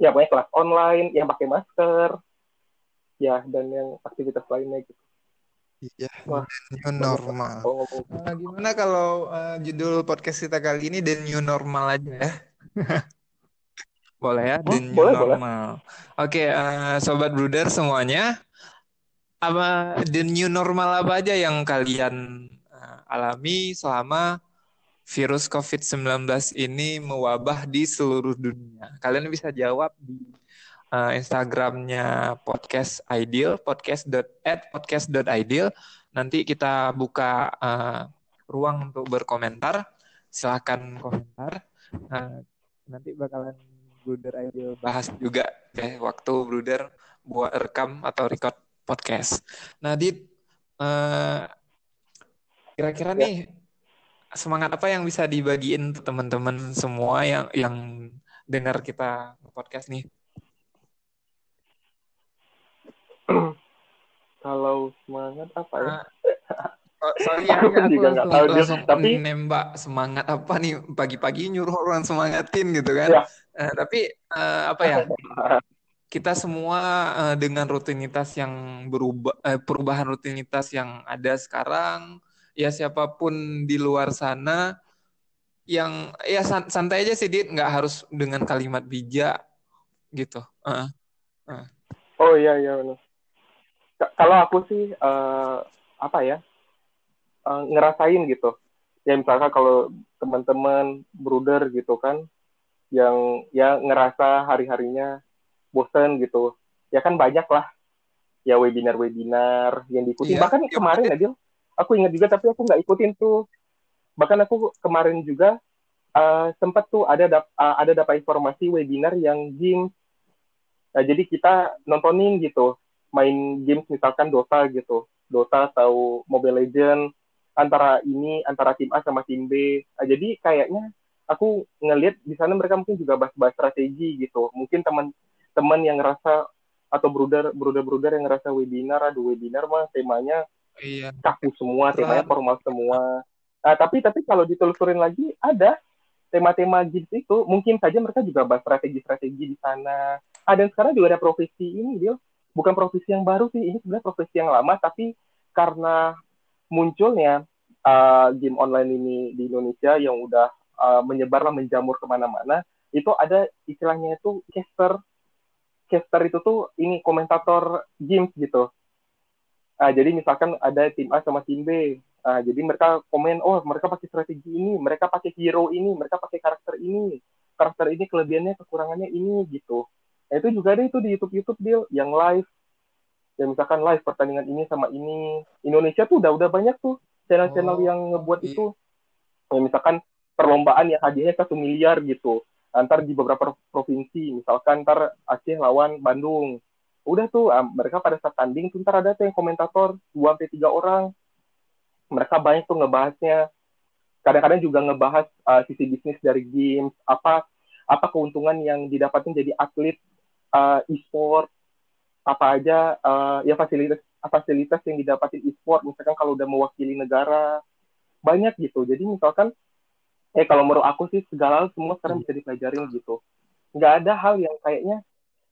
Ya banyak kelas online yang pakai masker ya dan yang aktivitas lainnya gitu Iya, Wah, new normal. Nah, gimana kalau uh, judul podcast kita kali ini The New Normal aja ya? *laughs* boleh ya, The oh, New boleh, Normal. Oke, okay, uh, sobat bruder semuanya, apa The New Normal apa aja yang kalian uh, alami selama virus COVID-19 ini mewabah di seluruh dunia? Kalian bisa jawab di uh, Instagramnya podcast ideal podcast at podcast ideal nanti kita buka uh, ruang untuk berkomentar silahkan komentar uh, nanti bakalan Bruder Ideal bahas juga ya waktu Bruder buat rekam atau record podcast. Nah, uh, kira-kira ya. nih semangat apa yang bisa dibagiin teman-teman semua yang yang dengar kita podcast nih? *clears throat* kalau semangat apa ya? Uh, soalnya aku, aku juga nggak tahu langsung tapi nembak semangat apa nih pagi-pagi nyuruh orang semangatin gitu kan? Ya. Uh, tapi uh, apa ya? *laughs* kita semua uh, dengan rutinitas yang berubah, uh, perubahan rutinitas yang ada sekarang, ya siapa pun di luar sana yang ya santai aja sih, Dit, nggak harus dengan kalimat bijak gitu. Uh, uh. Oh iya iya benar kalau aku sih uh, apa ya uh, ngerasain gitu. Ya misalkan kalau teman-teman brother gitu kan yang ya ngerasa hari-harinya bosen gitu. Ya kan banyak lah ya webinar-webinar yang diikuti iya, bahkan ya, kemarin Adil aku ingat juga tapi aku nggak ikutin tuh. Bahkan aku kemarin juga uh, sempat tuh ada dap uh, ada dapat informasi webinar yang game nah, jadi kita nontonin gitu main games misalkan Dota gitu Dota atau Mobile Legend antara ini antara tim A sama tim B nah, jadi kayaknya aku ngelihat di sana mereka mungkin juga bahas-bahas strategi gitu. Mungkin teman-teman yang ngerasa atau brother brother brother yang ngerasa webinar, aduh webinar mah temanya iya. kaku semua, temanya formal semua. Nah, tapi tapi kalau ditelusurin lagi ada tema-tema gitu itu mungkin saja mereka juga bahas strategi-strategi di sana. Ah, dan sekarang juga ada profesi ini dia bukan profesi yang baru sih, ini sebenarnya profesi yang lama tapi karena munculnya uh, game online ini di Indonesia yang udah uh, menyebarlah menjamur ke mana-mana itu ada istilahnya itu caster. Caster itu tuh ini komentator games gitu. Uh, jadi misalkan ada tim A sama tim B. Uh, jadi mereka komen oh mereka pakai strategi ini mereka pakai hero ini mereka pakai karakter ini. Karakter ini kelebihannya kekurangannya ini gitu nah, itu juga ada itu di YouTube YouTube deal yang live. Ya misalkan live pertandingan ini sama ini. Indonesia tuh udah udah banyak tuh channel-channel oh, yang ngebuat iya. itu. Ya, misalkan perlombaan yang hadiahnya satu miliar gitu. Antar di beberapa provinsi misalkan ntar Aceh lawan Bandung. Udah tuh um, mereka pada saat tanding tuh ntar ada tuh yang komentator dua sampai tiga orang. Mereka banyak tuh ngebahasnya. Kadang-kadang juga ngebahas uh, sisi bisnis dari games apa apa keuntungan yang didapatkan jadi atlet uh, e-sport apa aja uh, ya fasilitas fasilitas yang didapatin e-sport misalkan kalau udah mewakili negara banyak gitu. Jadi misalkan eh kalau menurut aku sih segala semua sekarang bisa dipelajarin gitu. Nggak ada hal yang kayaknya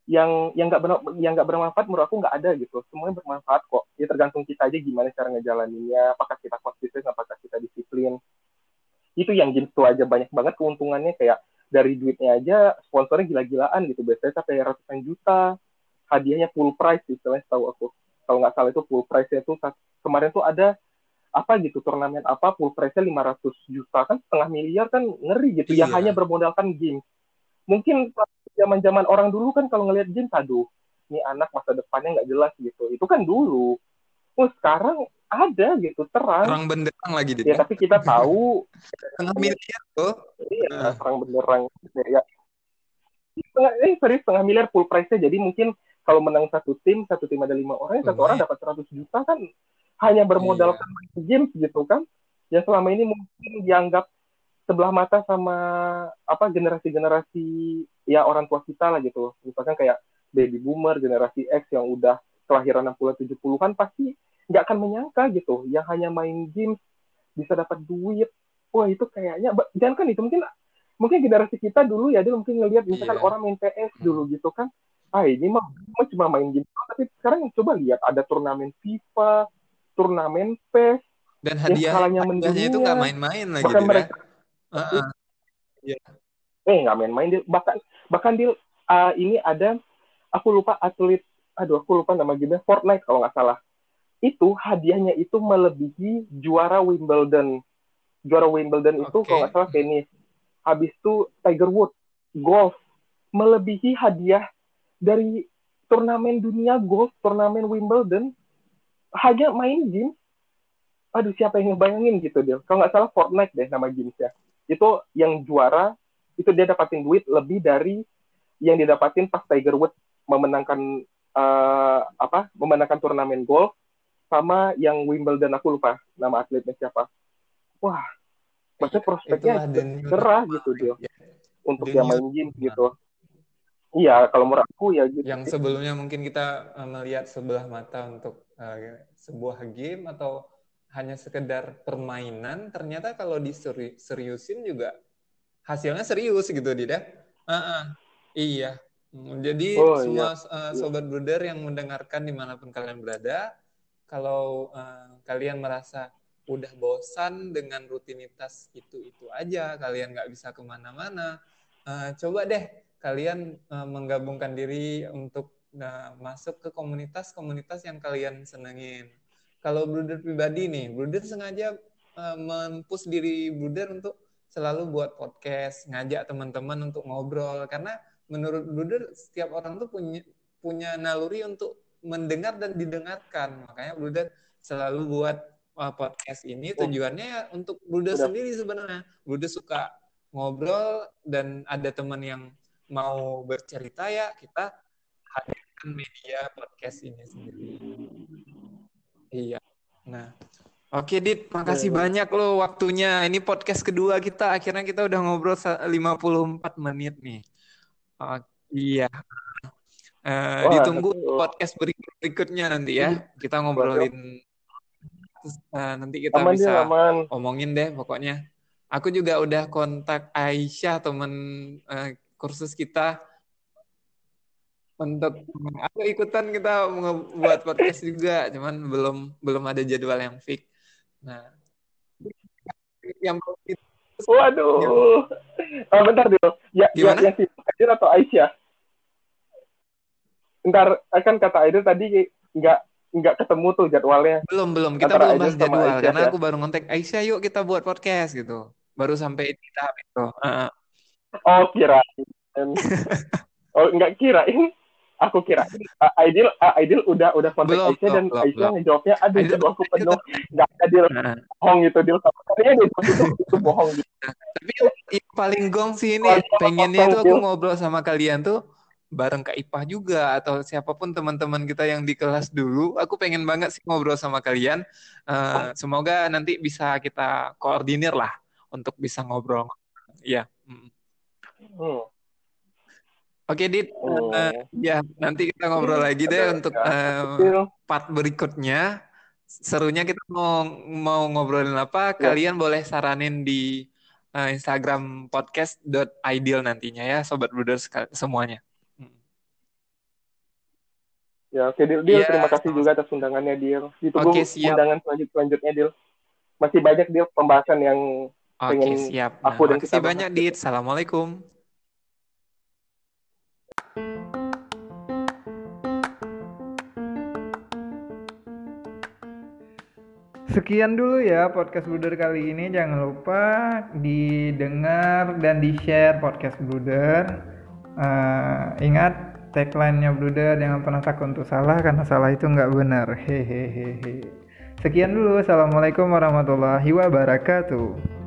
yang yang nggak yang nggak bermanfaat menurut aku nggak ada gitu. Semuanya bermanfaat kok. Ya tergantung kita aja gimana cara ngejalaninnya apakah kita konsisten apakah kita disiplin. Itu yang game itu aja banyak banget keuntungannya kayak dari duitnya aja sponsornya gila-gilaan gitu. Biasanya sampai ratusan juta. Hadiahnya full price istilahnya tahu aku. Kalau nggak salah itu full price tuh kemarin tuh ada apa gitu turnamen apa full price-nya 500 juta. Kan setengah miliar kan ngeri gitu. Iya. yang hanya bermodalkan game mungkin zaman zaman orang dulu kan kalau ngelihat game aduh ini anak masa depannya nggak jelas gitu. Itu kan dulu. Oh sekarang ada gitu terang. Terang benderang lagi ya tapi kita *laughs* tahu. Setengah miliar tuh iya uh. terang benderang. Ya. Setengah eh sorry setengah miliar full price-nya. Jadi mungkin kalau menang satu tim satu tim ada lima orang satu orang dapat 100 juta kan. Hanya bermodalkan yeah. games gitu kan. Yang selama ini mungkin dianggap sebelah mata sama apa generasi-generasi ya orang tua kita lah gitu. Misalkan kayak baby boomer generasi X yang udah kelahiran 60 70-an pasti nggak akan menyangka gitu yang hanya main games bisa dapat duit wah itu kayaknya jangan kan itu mungkin mungkin generasi kita dulu ya dia mungkin ngelihat misalkan yeah. orang main PS dulu gitu kan ah ini mah cuma main game tapi sekarang coba lihat ada turnamen FIFA turnamen PES dan hadiah hadiahnya itu nggak main-main lagi bahkan dia. mereka uh -uh. Yeah. eh nggak main-main bahkan bahkan dia uh, ini ada aku lupa atlet aduh aku lupa nama gamenya Fortnite kalau nggak salah itu hadiahnya itu melebihi juara Wimbledon. Juara Wimbledon itu kalau nggak salah tenis habis itu Tiger Woods golf. Melebihi hadiah dari turnamen dunia golf turnamen Wimbledon hanya main game aduh siapa yang ngebayangin gitu dia kalau nggak salah Fortnite deh nama gamesnya itu yang juara itu dia dapatin duit lebih dari yang didapatin pas Tiger Woods memenangkan uh, apa memenangkan turnamen golf sama yang Wimbledon aku lupa nama atletnya siapa wah maksudnya prospeknya cerah gitu dia ya. untuk yang main game gitu Iya, kalau menurut aku ya gitu. Yang sebelumnya mungkin kita uh, melihat sebelah mata untuk uh, sebuah game atau hanya sekedar permainan, ternyata kalau diseriusin juga hasilnya serius gitu, Dida. Uh -uh. Iya. Hmm, jadi oh, semua iya. uh, sobat brother yang mendengarkan di mana pun kalian berada, kalau uh, kalian merasa udah bosan dengan rutinitas itu-itu aja, kalian nggak bisa ke mana-mana, uh, coba deh kalian uh, menggabungkan diri untuk uh, masuk ke komunitas-komunitas yang kalian senengin. kalau Bruder pribadi nih, Bruder sengaja uh, mempush diri Bruder untuk selalu buat podcast, ngajak teman-teman untuk ngobrol karena menurut Bruder setiap orang tuh punya punya naluri untuk mendengar dan didengarkan. Makanya Bruder selalu buat uh, podcast ini oh. tujuannya ya untuk Bruder sendiri sebenarnya. Bruder suka ngobrol dan ada teman yang mau bercerita ya kita hadirkan media podcast ini sendiri. Iya. Nah, oke Dit, makasih ya, banyak lo waktunya. Ini podcast kedua kita, akhirnya kita udah ngobrol 54 menit nih. Oh, iya. Uh, Wah, ditunggu itu. podcast berikut berikutnya nanti ya. Kita ngobrolin uh, nanti kita aman bisa dia, omongin deh pokoknya. Aku juga udah kontak Aisyah temen uh, kursus kita. Untuk aku ikutan kita membuat podcast juga cuman belum belum ada jadwal yang fix. Nah. Yang waduh. Oh, bentar dulu ya ya yang si Aidir atau Aisyah ntar akan kata Aidir tadi nggak nggak ketemu tuh jadwalnya. Belum belum. Kita belum bahas jadwal Aisyah, karena ya? aku baru ngontek Aisyah yuk kita buat podcast gitu. Baru sampai di tahap itu. Uh. oh kira *laughs* oh nggak kirain. Aku kira uh, Aidil uh, Aidil udah udah kontak belum, Aisyah dan belum, Aisyah ngejawabnya aduh itu aku penuh. Nggak ada deal. Nah. bohong itu deal sama katanya itu, itu, itu bohong gitu. tapi yang paling gong sih ini pengennya tuh aku ngobrol sama kalian tuh bareng Kak Ipah juga atau siapa pun teman-teman kita yang di kelas dulu aku pengen banget sih ngobrol sama kalian uh, semoga nanti bisa kita koordinir lah untuk bisa ngobrol ya hmm. hmm. Oke Dit, oh. uh, ya nanti kita ngobrol lagi deh untuk uh, part berikutnya. Serunya kita mau mau ngobrolin apa? Ya. Kalian boleh saranin di uh, Instagram podcast.ideal nantinya ya, sobat brothers semuanya. Ya oke Dil, Dil ya, terima kasih juga atas undangannya Dil. Ditunggu okay, siap. undangan selanjut selanjutnya Dil. Masih banyak Dil pembahasan yang Oke, pengen siap. Nah, aku dan kita banyak Dit. Assalamualaikum. Sekian dulu ya podcast Bruder kali ini. Jangan lupa didengar dan di-share podcast Bruder. Uh, ingat tagline-nya Bruder jangan pernah takut untuk salah karena salah itu nggak benar. Hehehe. Sekian dulu. Assalamualaikum warahmatullahi wabarakatuh.